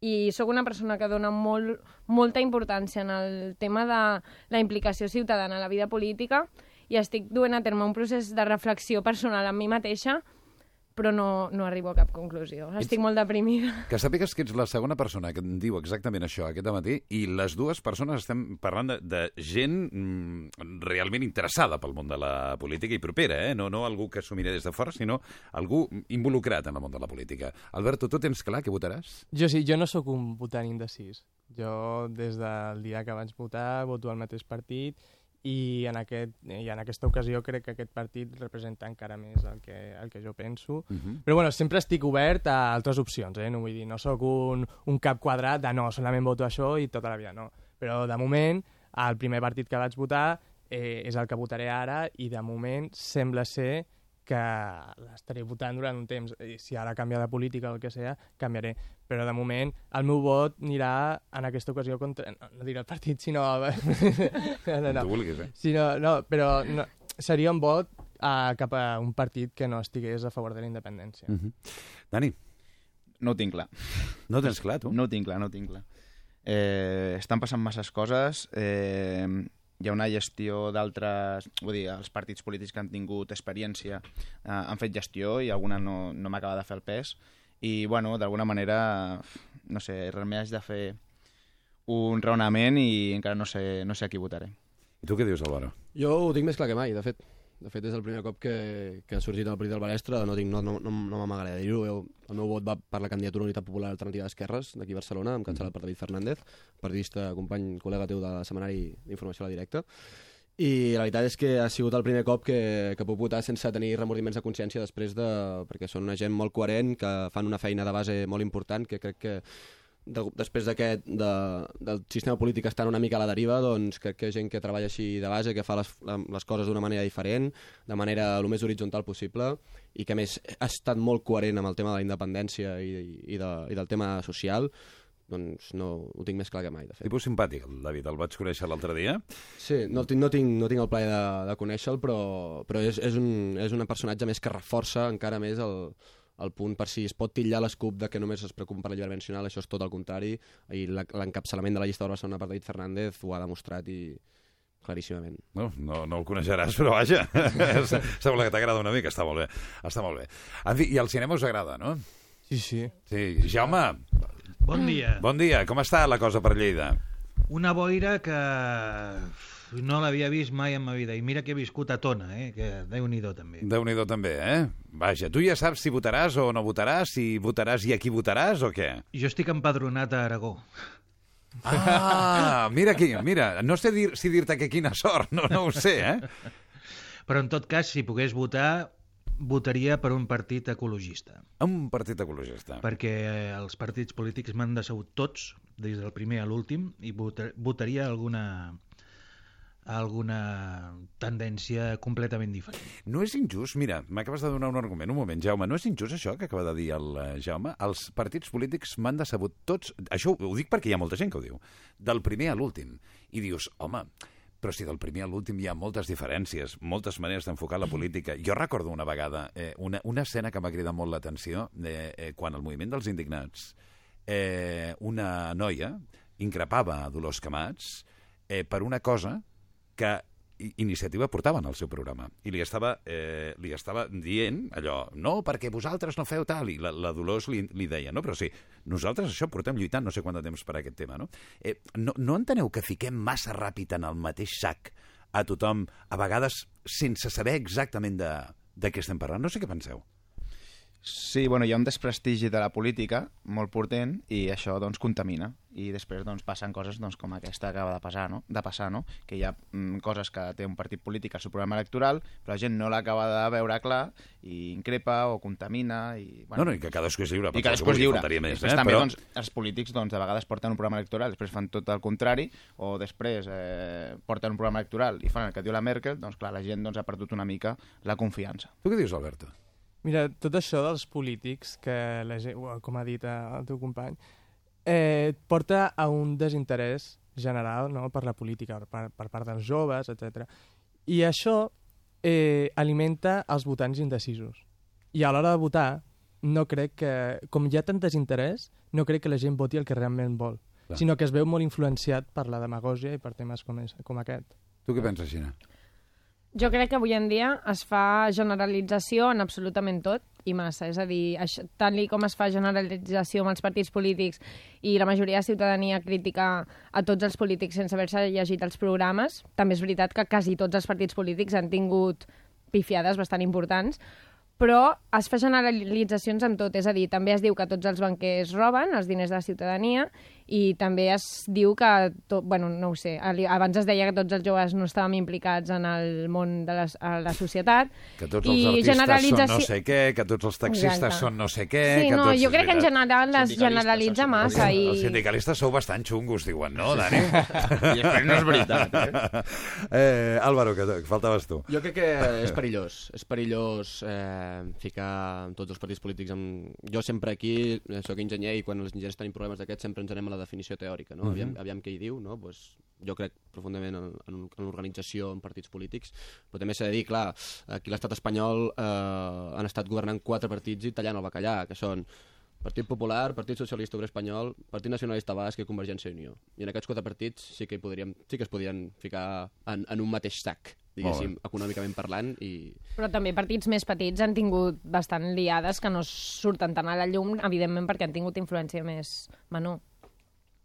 I sóc una persona que dona molt, molta importància en el tema de la implicació ciutadana a la vida política i estic duent a terme un procés de reflexió personal amb mi mateixa, però no, no arribo a cap conclusió. Estic molt deprimida. Que sàpigues que ets la segona persona que em diu exactament això aquest matí i les dues persones estem parlant de, de gent mm, realment interessada pel món de la política i propera, eh? no, no algú que s'ho mira des de fora, sinó algú involucrat en el món de la política. Alberto, tu tens clar què votaràs? Jo sí, jo no sóc un votant indecís. Jo, des del dia que vaig votar, voto al mateix partit i en, aquest, i en aquesta ocasió crec que aquest partit representa encara més el que, el que jo penso. Uh -huh. Però bueno, sempre estic obert a altres opcions, eh? no vull dir, no sóc un, un cap quadrat de no, solament voto això i tota la vida, no. Però de moment, el primer partit que vaig votar eh, és el que votaré ara i de moment sembla ser que l'estaré votant durant un temps. I si ara canvia de política o el que sea, canviaré. Però de moment el meu vot anirà en aquesta ocasió contra... No, no diré el partit, sinó... no, no, no. Vulguis, eh? Sinó, no, però no, seria un vot a, cap a un partit que no estigués a favor de la independència. Uh -huh. Dani? No ho tinc clar. No ho tens clar, tu? No ho tinc clar, no ho tinc clar. Eh, estan passant masses coses. Eh, hi ha una gestió d'altres... Vull dir, els partits polítics que han tingut experiència eh, han fet gestió i alguna no, no m'acaba de fer el pes. I, bueno, d'alguna manera, no sé, realment haig de fer un raonament i encara no sé, no sé a qui votaré. I tu què dius, Álvaro? Jo ho tinc més clar que mai, de fet. De fet, és el primer cop que, que ha sorgit el partit del Balestre, no, tinc, no, no, no, no m'amagaré de dir-ho. El meu vot va per la candidatura Unitat Popular Alternativa d'Esquerres, d'aquí a Barcelona, encapçalat per David Fernández, periodista, company, col·lega teu del setmanari d'informació a la directa. I la veritat és que ha sigut el primer cop que, que puc votar sense tenir remordiments de consciència després de... perquè són una gent molt coherent, que fan una feina de base molt important, que crec que de, després d'aquest de, del sistema polític estant una mica a la deriva, doncs crec que gent que treballa així de base, que fa les, les coses d'una manera diferent, de manera el més horitzontal possible, i que més ha estat molt coherent amb el tema de la independència i, i, de, i del tema social, doncs no, ho tinc més clar que mai, de fet. Tipus simpàtic, el David, el vaig conèixer l'altre dia. Sí, no, tinc, no, tinc, no tinc el plaer de, de conèixer-lo, però, però és, és, un, és un personatge més que reforça encara més el, el punt per si es pot titllar l'escup de que només es preocupa per l'alliberament nacional, això és tot el contrari, i la- l'encapçalament de la llista de Barcelona per David Fernández ho ha demostrat i claríssimament. No, no, no el coneixeràs, però vaja, sembla que t'agrada una mica, està molt bé. Està molt bé. En fi, i el cinema us agrada, no? Sí, sí. Sí, Jaume, Bon dia. bon dia. Com està la cosa per Lleida? Una boira que no l'havia vist mai en ma vida. I mira que he viscut a Tona, eh? que déu-n'hi-do també. Déu-n'hi-do també, eh? Vaja, tu ja saps si votaràs o no votaràs, si votaràs i a qui votaràs o què? Jo estic empadronat a Aragó. Ah, mira aquí, mira, no sé dir, si dir-te que quina sort, no, no ho sé, eh? Però en tot cas, si pogués votar, votaria per un partit ecologista. Un partit ecologista. Perquè eh, els partits polítics m'han decebut tots, des del primer a l'últim, i vota- votaria alguna alguna tendència completament diferent. No és injust, mira, m'acabes de donar un argument, un moment, Jaume, no és injust això que acaba de dir el eh, Jaume? Els partits polítics m'han decebut tots, això ho dic perquè hi ha molta gent que ho diu, del primer a l'últim, i dius, home, però si del primer a l'últim hi ha moltes diferències, moltes maneres d'enfocar la política. Jo recordo una vegada eh, una, una escena que m'ha cridat molt l'atenció eh, eh, quan el moviment dels indignats eh, una noia increpava a Dolors Camats eh, per una cosa que Iniciativa portaven al seu programa i li estava, eh, li estava dient allò, no, perquè vosaltres no feu tal i la, la Dolors li, li deia, no, però sí, nosaltres això portem lluitant no sé quant de temps per aquest tema, no? Eh, no, no enteneu que fiquem massa ràpid en el mateix sac a tothom, a vegades sense saber exactament de, de què estem parlant? No sé què penseu. Sí, bueno, hi ha un desprestigi de la política molt portent i això doncs contamina i després doncs passen coses doncs, com aquesta que acaba de passar, no? de passar, no? que hi ha mm, coses que té un partit polític al seu programa electoral però la gent no l'acaba de veure clar i increpa o contamina i, No, no, i que cadascú és lliure, i cadascú és lliure. més, després eh? també Però- doncs, els polítics doncs, de vegades porten un programa electoral després fan tot el contrari o després eh, porten un programa electoral i fan el que diu la Merkel, doncs clar, la gent doncs, ha perdut una mica la confiança. Tu què dius, Alberto? Mira, tot això dels polítics, que la gent, com ha dit eh, el teu company, eh, porta a un desinterès general no? per la política, per, per part dels joves, etc. I això eh, alimenta els votants indecisos. I a l'hora de votar, no crec que, com hi ha tant desinterès, no crec que la gent voti el que realment vol, Clar. sinó que es veu molt influenciat per la demagògia i per temes com, és, com aquest. Tu què penses, Xina? Jo crec que avui en dia es fa generalització en absolutament tot i massa. És a dir, això, tant li com es fa generalització amb els partits polítics i la majoria de ciutadania crítica a tots els polítics sense haver-se llegit els programes, també és veritat que quasi tots els partits polítics han tingut pifiades bastant importants, però es fa generalitzacions en tot, és a dir, també es diu que tots els banquers roben els diners de la ciutadania i també es diu que, tot, bueno, no ho sé, abans es deia que tots els joves no estàvem implicats en el món de la, a la societat. Que tots els I artistes són generalització- no sé què, que tots els taxistes Exacte. són no sé què... Sí, que no, tots... jo crec que en general es generalitza massa i... Els sindicalistes sou bastant xungos, diuen, no, Dani? I no és veritat, eh? eh Álvaro, que, que faltaves tu. Jo crec que és perillós. És perillós eh, ficar tots els partits polítics amb... Jo sempre aquí, eh, sóc enginyer i quan els enginyers tenim problemes d'aquests sempre ens anem a la definició teòrica, no? Mhm. aviam, aviam què hi diu, no? Pues, jo crec profundament en, en, en l'organització en partits polítics, però també s'ha de dir, clar, aquí l'estat espanyol eh, han estat governant quatre partits i tallant el bacallà, que són Partit Popular, Partit Socialista Obrer Espanyol, Partit Nacionalista Basc i Convergència i Unió. I en aquests quatre partits sí que, hi podríem, sí que es podien ficar en, en un mateix sac, diguéssim, econòmicament parlant, i Però també partits més petits han tingut bastant liades que no surten tant a la llum, evidentment perquè han tingut influència més menor.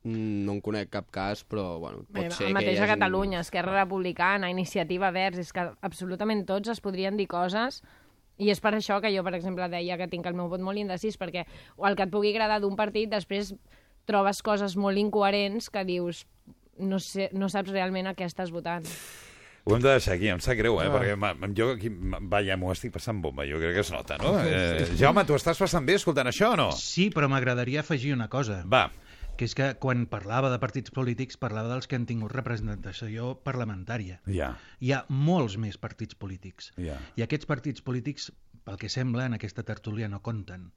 Mm, no en conec cap cas, però bueno, pot Bé, ser el mateix que hi a hagin... Catalunya, Esquerra Republicana, Iniciativa Verds, és que absolutament tots es podrien dir coses i és per això que jo, per exemple, deia que tinc el meu vot molt indecís, perquè o el que et pugui agradar d'un partit, després trobes coses molt incoherents que dius no, sé, no saps realment a què estàs votant. Ho hem de deixar aquí, em sap greu, eh? Ah. Perquè ma, jo aquí, ma- vaja, m'ho estic passant bomba, jo crec que es nota, no? Eh, Jaume, tu estàs passant bé escoltant això o no? Sí, però m'agradaria afegir una cosa. Va. Que és que quan parlava de partits polítics parlava dels que han tingut representació parlamentària. Ja. Hi ha molts més partits polítics. Ja. I aquests partits polítics, pel que sembla, en aquesta tertúlia no compten.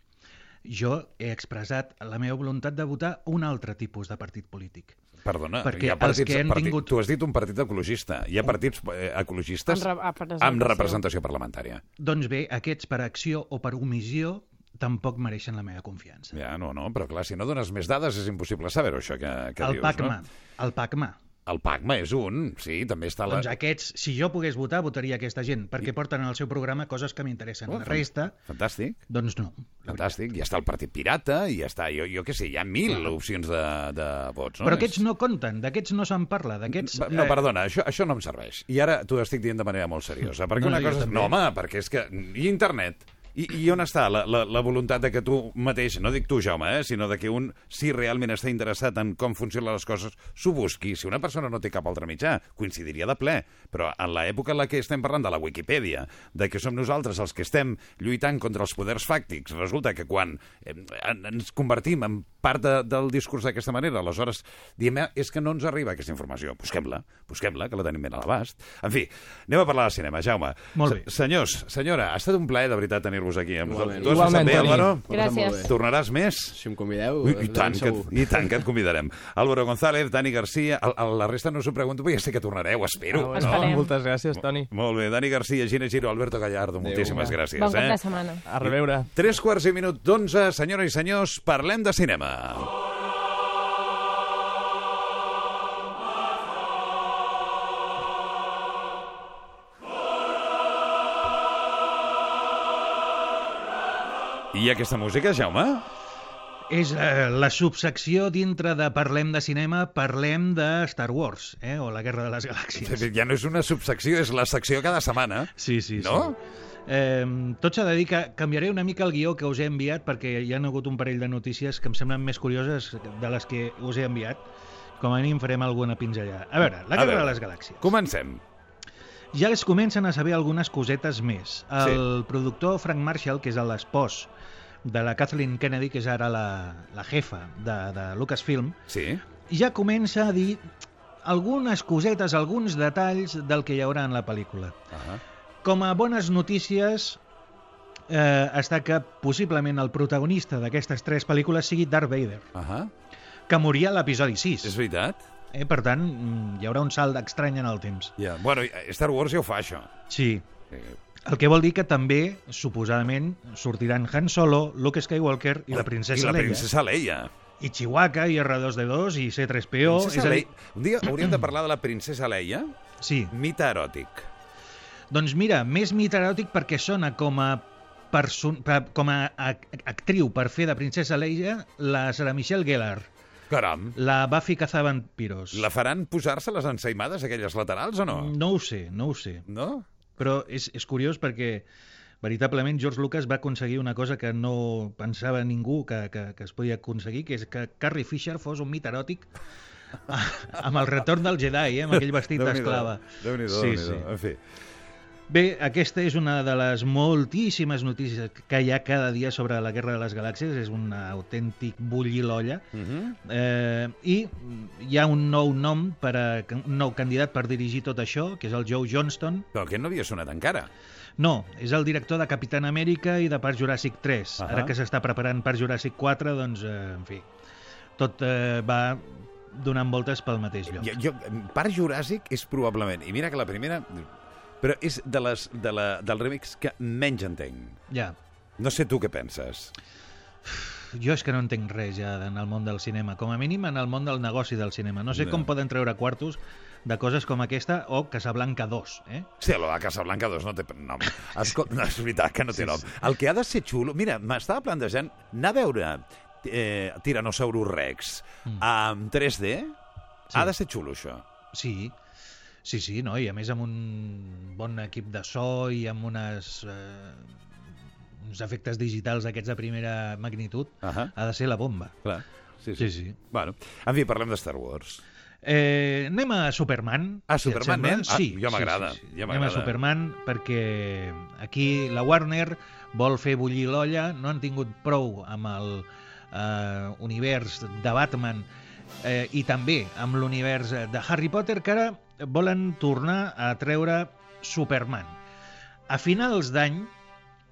Jo he expressat la meva voluntat de votar un altre tipus de partit polític. Perdona, Perquè hi ha partits, els que han partit, tingut- tu has dit un partit ecologista. Hi ha partits eh, ecologistes Amb re- amb representació parlamentària. Doncs bé, aquests per acció o per omissió tampoc mereixen la meva confiança. Ja, no, no, però clar, si no dones més dades és impossible saber-ho, això que, que el dius, PACMA, no? el PACMA. El PACMA és un, sí, també està... La... Doncs aquests, si jo pogués votar, votaria aquesta gent, perquè porten en el seu programa coses que m'interessen. Oh, La resta, Fantàstic. doncs no. Fantàstic. Ja està el Partit Pirata, i ja està, jo, jo què sé, hi ha mil Clar. opcions de, de vots, no? Però aquests no compten, d'aquests no se'n parla, d'aquests... No, eh, perdona, això, això no em serveix. I ara t'ho estic dient de manera molt seriosa. Perquè No, una jo cosa. No, home, perquè és que... I internet? I, I on està la, la, la voluntat de que tu mateix, no dic tu, Jaume, eh, sinó de que un, si realment està interessat en com funcionen les coses, s'ho busqui. Si una persona no té cap altre mitjà, coincidiria de ple. Però en l'època en la que estem parlant de la Wikipedia, de que som nosaltres els que estem lluitant contra els poders fàctics, resulta que quan eh, en- ens convertim en part de, del discurs d'aquesta manera, aleshores diem, "Eh, és que no ens arriba aquesta informació. Busquem-la, busquem-la, que la tenim ben a l'abast. En fi, anem a parlar de cinema, Jaume. Molt bé. Se- Senyors, senyora, ha estat un plaer de veritat tenir-vos aquí amb Igualment. nosaltres. Tu has passat Igualment, bé. Álvaro? Gràcies. Tornaràs més? Si em convideu, Ui, i, tant ben que. I tant que et convidarem. Álvaro González, Dani Garcia... A, a la resta no us ho pregunto, perquè ja sé que tornareu, espero. Ah, bueno, Esperem. Moltes gràcies, Toni. Molt bé, Dani Garcia, Gina Giro, Alberto Gallardo, moltíssimes gràcies. Bon cap eh? de setmana. A reveure. Tres quarts i minut d'onze, senyores i senyors, parlem de cinema. I aquesta música, Jaume? És eh, la subsecció dintre de Parlem de cinema, parlem de Star Wars, eh? o la Guerra de les Galàxies. Ja no és una subsecció, és la secció cada setmana. Sí, sí, No? sí. Eh, tot s'ha de dir que canviaré una mica el guió que us he enviat perquè hi ha hagut un parell de notícies que em semblen més curioses de les que us he enviat. Com a mínim farem alguna pinzellada. A veure, la A Guerra veure, de les Galàxies. Comencem. Ja es comencen a saber algunes cosetes més. Sí. El productor Frank Marshall, que és l'espòs de la Kathleen Kennedy, que és ara la, la jefa de, de Lucasfilm, Sí. ja comença a dir algunes cosetes, alguns detalls del que hi haurà en la pel·lícula. Ah Com a bones notícies eh, està que possiblement el protagonista d'aquestes tres pel·lícules sigui Darth Vader, ah que moria a l'episodi 6. És veritat? Eh, per tant, mm, hi haurà un salt estrany en el temps. Ja. Bueno, Star Wars ja ho fa, això. Sí. Eh, El que vol dir que també, suposadament, sortiran Han Solo, Luke Skywalker i la princesa I la Leia. princesa Leia. I Chihuahua, i R2D2, i C3PO... Princesa és a dir, Leia. Un dia hauríem de parlar de la princesa Leia. Sí. Mite eròtic. Doncs mira, més mite eròtic perquè sona com a person... per- com a ac- actriu per fer de princesa Leia la Sarah Michelle Gellar, Caram. la Buffy Cazavampiros. La faran posar-se les ensaïmades aquelles laterals o no? No ho sé, no ho sé. No? Però és, és curiós perquè veritablement George Lucas va aconseguir una cosa que no pensava ningú que, que, que es podia aconseguir, que és que Carrie Fisher fos un mit eròtic amb el retorn del Jedi, eh, amb aquell vestit Déu-n'hi-do, d'esclava. Déu-n'hi-do, Sí, Déu-n'hi-do. sí. En fi. Bé, aquesta és una de les moltíssimes notícies que hi ha cada dia sobre la Guerra de les Galàxies. És un autèntic bullir l'olla. Uh -huh. Eh, I hi ha un nou nom, per a, un nou candidat per dirigir tot això, que és el Joe Johnston. Però aquest no havia sonat encara. No, és el director de Capitán Amèrica i de Parc Juràssic 3. Ahà. Ara que s'està preparant Parc Juràssic 4, doncs, eh, en fi, tot eh, va donant voltes pel mateix lloc. Jo, jo, Parc Juràssic és probablement, i mira que la primera... Però és de les, de la, del remix que menys entenc. Ja. No sé tu què penses. Jo és que no entenc res ja en el món del cinema, com a mínim en el món del negoci del cinema. No sé No. com poden treure quartos de coses com aquesta o Casablanca 2, eh? Sí, lo de Casablanca 2 no té nom. Escolta, no, és veritat que no té nom. El que ha de ser xulo... Mira, m'estava plantejant anar a veure eh, Tyrannosaurus Rex Mm. en 3D. Ha de ser xulo, això. Sí, sí, sí, no? i a més amb un bon equip de so i amb unes, eh, uns efectes digitals aquests de primera magnitud, Ahà. ha de ser la bomba. Clar. Sí, Sí, sí. Bueno, en fi, parlem de Star Wars. Eh, anem a Superman. Ah, si Superman, anem? Ah, Sí, jo m'agrada, Sí, sí, sí. ja anem a. Superman perquè aquí la Warner vol fer bullir l'olla, no han tingut prou amb el eh, univers de Batman eh, i també amb l'univers de Harry Potter, que ara volen tornar a treure Superman. A finals d'any,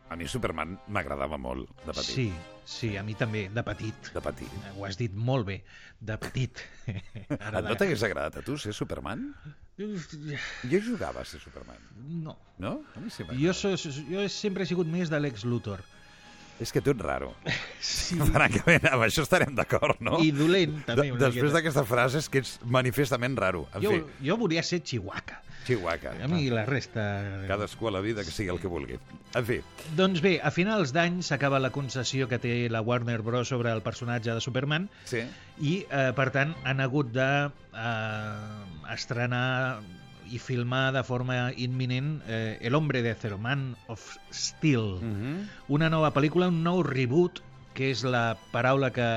A mi Superman m'agradava molt, de petit. sí, sí, a mi també, de petit. De petit. Ho has dit molt bé, de petit. Ara No t'hagués agradat a tu ser Superman? Jo jugava a ser Superman. No. No? A mi sí. Jo, so, jo sempre he sigut més de l'ex Luthor. És que tu ets raro. Sí. Francament, amb això estarem d'acord, no? I dolent, també, una després d'aquesta frase és que ets manifestament raro. En Jo, fi, jo volia ser Chihuahua. Chihuahua. A mi la resta... Cadascú a la vida que sigui el que vulgui. En fi, Doncs bé, a finals d'any s'acaba la concessió que té la Warner Bros. sobre el personatge de Superman sí. i, eh, per tant, han hagut de eh, estrenar i filmar de forma imminent eh, El hombre de acero, Man of Steel. Mhm. Una nova pel·lícula, un nou reboot, que és la paraula que,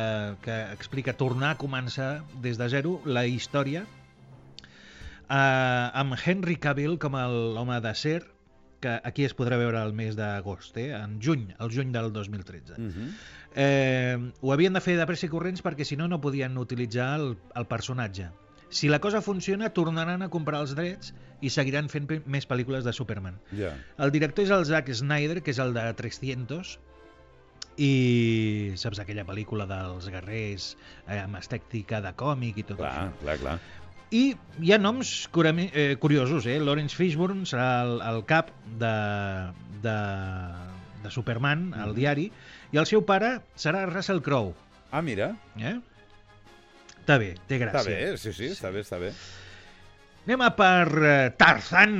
que explica tornar a començar des de zero la història, eh, amb Henry Cavill com l'home d'acer, que aquí es podrà veure el mes d'agost, eh? en juny, el juny del 2013. Mhm. Eh, ho havien de fer de pressa i corrents perquè si no no podien utilitzar el, el personatge. Si la cosa funciona, tornaran a comprar els drets i seguiran fent més pel·lícules de Superman. Ja. El director és el Zack Snyder, que és el de 300, i saps aquella pel·lícula dels guerrers eh, amb estètica de còmic i tot Clar, això. clar, clar. I hi ha noms curami- eh, curiosos, eh? Lawrence Fishburne serà el, el cap de, de, de Superman, al Mhm. diari, i el seu pare serà Russell Crowe. Ah, mira. Eh? Està bé, té gràcia. Està bé, sí, sí, està bé, està bé. Anem a per eh, Tarzan.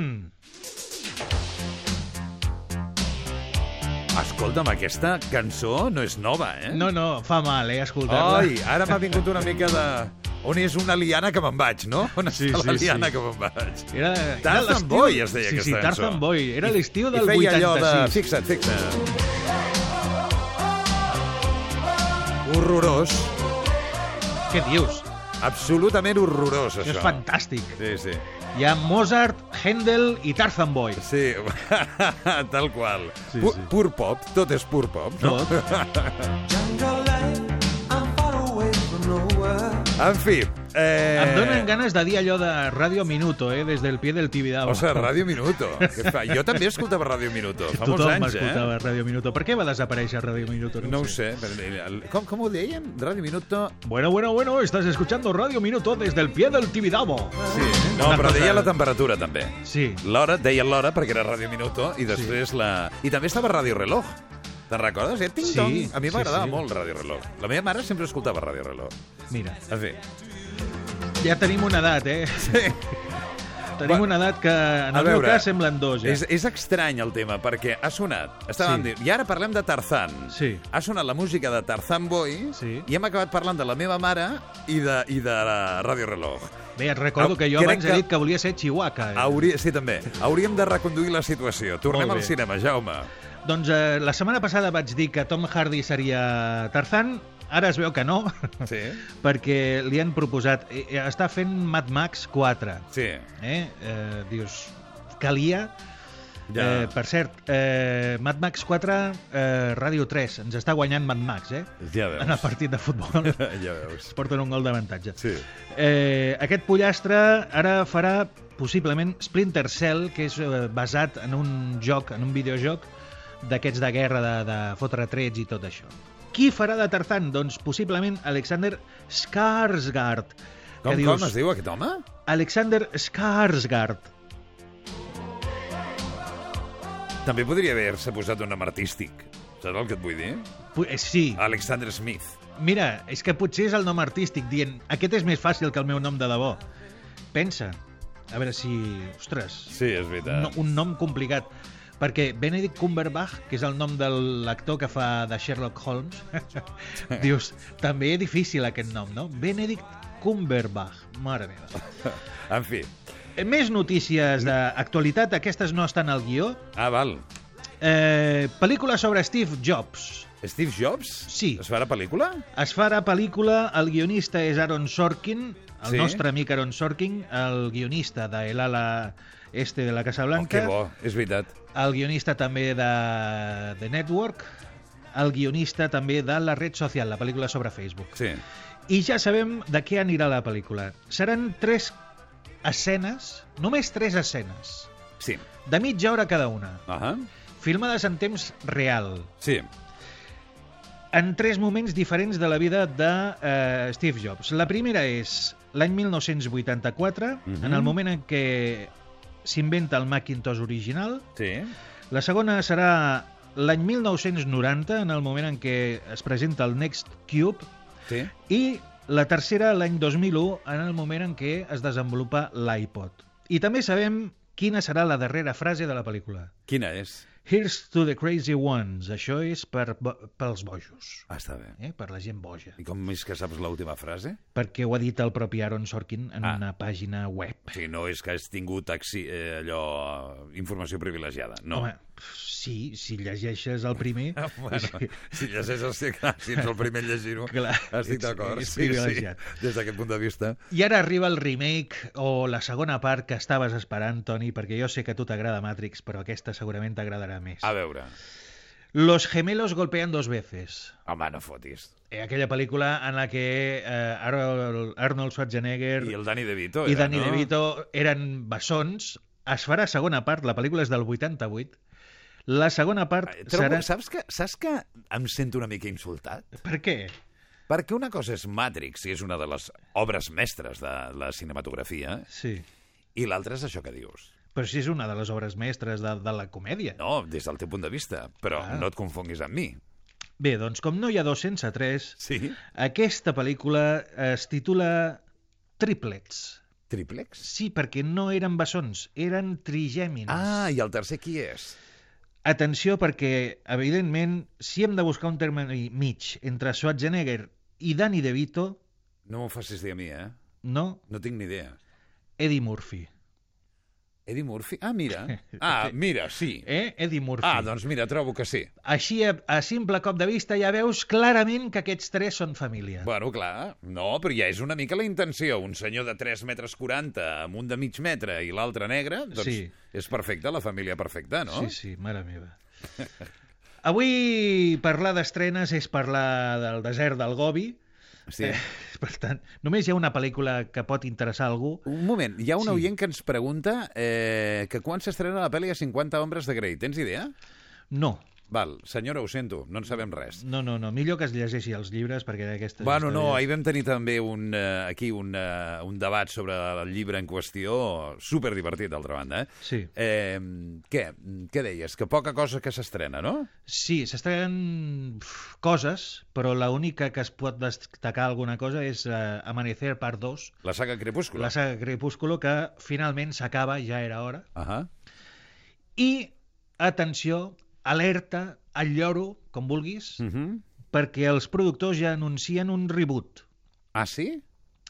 Escolta'm, aquesta cançó no és nova, eh? No, no, fa mal, eh, escoltar-la. Ai, ara m'ha vingut una mica de... On és una liana que me'n vaig, no? On Sí, està sí, la liana sí. que me'n vaig? Era, era Tarzan Boy es deia sí, aquesta sí, cançó. Tarzan Boy. Era l'estiu del I feia 86. allò de... Fixa't, fixa't. Horrorós. Què dius? Absolutament horrorós, això. Això és fantàstic. Sí, sí. Hi ha Mozart, Händel i Tarzan Boy. Sí, tal qual. Sí, sí. Pur pop, tot és pur pop, no? en fi, eh... Em donen ganes de dir allò de Radio Minuto, eh, des del pie del Tibidabo. O sigui, Radio Minuto. Fa? Jo també escoltava Radio Minuto, fa molts Tothom anys, escoltava eh? Radio Minuto. Per què va desaparèixer Radio Minuto? No ho sé. Com, com ho dèiem? Radio Minuto... Bueno, bueno, bueno, estás escuchando Radio Minuto desde el pie del Tibidabo. Sí, no, però deia la temperatura, també. Sí. L'hora, deia l'hora, perquè era Radio Minuto, i després la... I també estava Radio Reloj. Te'n recordes? Eh? Ting Sí, Tong. A mi sí, m'agradava sí. molt Radio Reloj. La meva mare sempre escoltava Radio Reloj. Mira, En fi. ja tenim una edat, eh? Sí. Tenim una edat que en el meu veure, cas semblen dos, ja. És, és estrany el tema, perquè ha sonat. Estàvem Sí. dient, I ara parlem de Tarzan. Sí. Ha sonat la música de Tarzan Boy Sí. i hem acabat parlant de la meva mare i de, i de la Radio Reloj. Bé, et recordo que jo crec abans he que- dit que volia ser Chihuahua. Eh? Hauria, sí, també. Hauríem de reconduir la situació. Tornem al cinema, Jaume. Doncs eh, la setmana passada vaig dir que Tom Hardy seria Tarzan, ara es veu que no, Sí. perquè li han proposat... Eh, eh, està fent Mad Max 4. Sí. Eh? eh dius, calia... Ja. Eh, per cert, eh, Mad Max 4, eh, Ràdio 3, ens està guanyant Mad Max, eh? Ja veus. En el partit de futbol. ja veus. Porten un gol d'avantatge. Sí. Eh, aquest pollastre ara farà possiblement Splinter Cell, que és eh, basat en un joc, en un videojoc d'aquests de guerra, de, de fotre trets i tot això. Qui farà de Tarzan? Doncs possiblement Alexander Skarsgård. Com, que com es diu aquest home? Alexander Skarsgård. També podria haver-se posat un nom artístic. Saps el que et vull dir? Eh, Sí, Alexander Smith. mira, és que potser és el nom artístic dient aquest és més fàcil que el meu nom de debò. Pensa, a veure si... Ostres, Sí, és veritat. no, un nom complicat. Perquè Benedict Cumberbatch, que és el nom de l'actor que fa de Sherlock Holmes, dius, també és difícil aquest nom, no? Benedict Cumberbatch, mare meva. En fi. Eh, Més notícies d'actualitat, aquestes no estan al guió. Ah, val. Eh, pel·lícula sobre Steve Jobs. Steve Jobs? Sí. Es farà pel·lícula? Es farà pel·lícula, el guionista és Aaron Sorkin, el Sí. nostre amic Aaron Sorkin, el guionista de El ala este de la Casa Oh, Blanca. que bo, és veritat. el guionista també de The Network, el guionista també de La red social, la pel·lícula sobre Facebook. Sí. I ja sabem de què anirà la pel·lícula. Seran tres escenes, només tres escenes, Sí. de mitja hora cada una, Uh -huh. filmades en temps real, Sí. en tres moments diferents de la vida de eh, Steve Jobs. La primera és l'any 1984, Mhm. en el moment en què s'inventa el Macintosh original, Sí. La segona serà l'any 1990, en el moment en què es presenta el Next Cube, Sí. i la tercera l'any 2001, en el moment en què es desenvolupa l'iPod. I també sabem quina serà la darrera frase de la pel·lícula. Quina és? Here's to the crazy ones. Això és per, pels bojos. Ah, està bé. Eh? Per la gent boja. I com és que saps l'última frase? Perquè ho ha dit el propi Aaron Sorkin en Ah. una pàgina web. O sigui, no és que has tingut eh, allò... informació privilegiada, no. Home, sí, si llegeixes el primer... Bueno, si llegeixes el si ets el primer a llegir-ho, Clar, estic d'acord. Sí, sí, des d'aquest punt de vista. I ara arriba el remake o la segona part que estaves esperant, Toni, perquè jo sé que a tu t'agrada Matrix, però aquesta segurament t'agradarà més. A veure, Los gemelos golpean dos veces. home, no fotis. Eh, aquella pel·lícula en la que eh, Arnold, Arnold Schwarzenegger I el Danny DeVito i era, Danny no? DeVito eren bessons. Es farà segona part, la pel·lícula és del 88. La segona part Trobo, serà... saps, que, saps que em sento una mica insultat? Per què? Perquè una cosa és Matrix, i és una de les obres mestres de la cinematografia, Sí. i l'altra és això que dius. Però si és una de les obres mestres de, de la comèdia. No, des del teu punt de vista, però Ah. no et confonguis amb mi. Bé, doncs com no hi ha dos sense tres, Sí? aquesta pel·lícula es titula Triplets. Tríplex? Sí, perquè no eren bessons, eren trigèmins. Ah, i el tercer qui és? Atenció, perquè, evidentment, si hem de buscar un terme mig entre Schwarzenegger i Danny DeVito, No m'ho facis dir a mi, eh? no, No tinc ni idea. Eddie Murphy. Eddie Murphy? Ah, mira. Ah, mira, sí. Eh? Eddie Murphy. Ah, doncs mira, trobo que sí. Així, a, a simple cop de vista, ja veus clarament que aquests tres són família. Bueno, clar, no, però ja és una mica la intenció. Un senyor de 3 metres 40 amb un de mig metre i l'altre negre, doncs Sí. és perfecte, la família perfecta, no? Sí, sí, mare meva. Avui parlar d'estrenes és parlar del desert del Gobi. Sí. Eh, per tant, només hi ha una pel·lícula que pot interessar a algú. Un moment, hi ha un Sí. oient que ens pregunta eh, que quan s'estrena la pel·li a 50 ombres de Grey. Tens idea? No, Val, senyora, ho sento, no en sabem res. no, no, no. Millor que es llegeixi els llibres perquè aquestes Bueno, no, històries- ahir vam tenir també un, eh, aquí un, eh, un debat sobre el llibre en qüestió, super divertit, d'altra banda. Eh? Sí. Eh, què? Què deies? Que poca cosa que s'estrena, no? Sí, s'estrenen coses, però l'única que es pot destacar alguna cosa és uh, Amanecer part 2, La saga Crepúsculo. la saga Crepúsculo, que finalment s'acaba, ja era hora. Ahà. I, atenció, alerta, al lloro, com vulguis, Mm -hmm. perquè els productors ja anuncien un reboot. Ah, sí?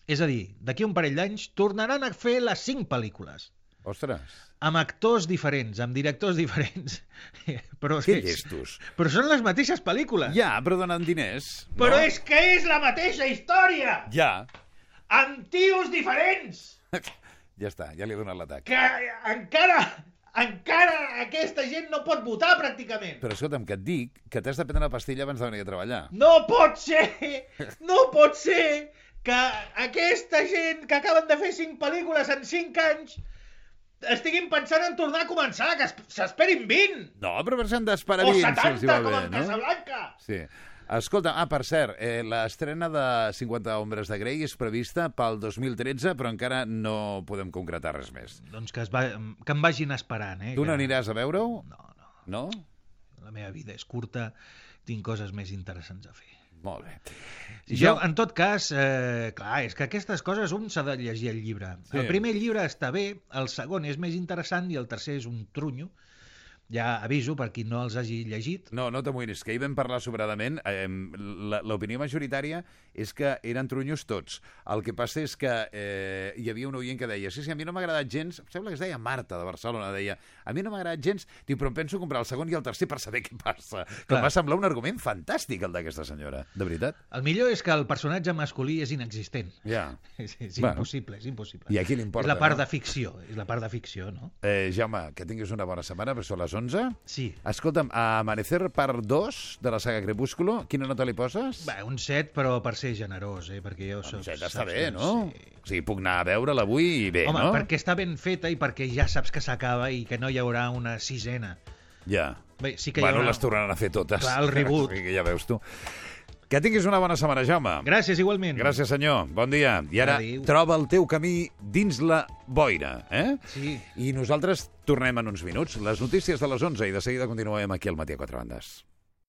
És a dir, d'aquí un parell d'anys tornaran a fer les cinc pel·lícules, Ostres. amb actors diferents, amb directors diferents. però, Que és- llestos. però són les mateixes pel·lícules. Ja, però donant diners. Però no? és que és la mateixa història! Ja. amb tios diferents! Ja està, ja li he donat l'atac. Que encara, encara aquesta gent no pot votar, pràcticament. Però escolta'm, que et dic que t'has de prendre la pastilla abans de venir a treballar. No pot ser! No pot ser que aquesta gent que acaben de fer cinc pel·lícules en cinc anys estiguin pensant en tornar a començar, que es- s'esperin 20! No, però per s'han d'esperar O 20, si els hi 70, va com bé, en no? Casablanca! Sí. Escolta, ah, per cert, eh, l'estrena de 50 ombres de Grey és prevista pel 2013, però encara no podem concretar res més. Doncs que, es va, que em vagin esperant, eh? Tu que n'aniràs a veure-ho? No, no. No? La meva vida és curta, tinc coses més interessants a fer. Molt bé. Jo, en tot cas, eh, clar, és que aquestes coses un s'ha de llegir el llibre. Sí. El primer llibre està bé, el segon és més interessant i el tercer és un trunyo. Ja aviso per qui no els hagi llegit. No, no t'amoïnis, que ahir vam parlar sobradament. Eh, la- L'opinió majoritària és que eren trunyos tots. El que passa és que eh, hi havia un oient que deia sí, sí, a mi no m'ha agradat gens, em sembla que es deia Marta, de Barcelona, deia a mi no m'ha agradat gens, diu, però em penso comprar el segon i el tercer per saber què passa. Que em va semblar un argument fantàstic, el d'aquesta senyora. De veritat. El millor és que el personatge masculí és inexistent. Ja. És, és Bueno. impossible, és impossible. I a qui li importa, És la part no? de ficció, és la part de ficció, no? Eh, Jaume, que tinguis una bona setmana, però són les 11. Sí. Escolta'm, a Amanecer part 2 de la saga Crepúsculo, quina nota li poses? Bé, un 7, però per ser generós, eh? perquè jo soc... Un set està saps bé, no? Sí. O sigui, puc anar a veure-la avui i bé, Home, no? perquè està ben feta i perquè ja saps que s'acaba i que no hi haurà una sisena. Ja. Bé, sí que hi bueno, haurà... les tornaran a fer totes. Clar, el reboot. Ja veus tu. Que tinguis una bona setmana, Jaume. Gràcies, igualment. Gràcies, senyor. Bon dia. I ara Adéu. troba el teu camí dins la boira, eh? Sí. I nosaltres tornem en uns minuts. Les notícies de les 11 i de seguida continuem aquí al Matí a Quatre Bandes.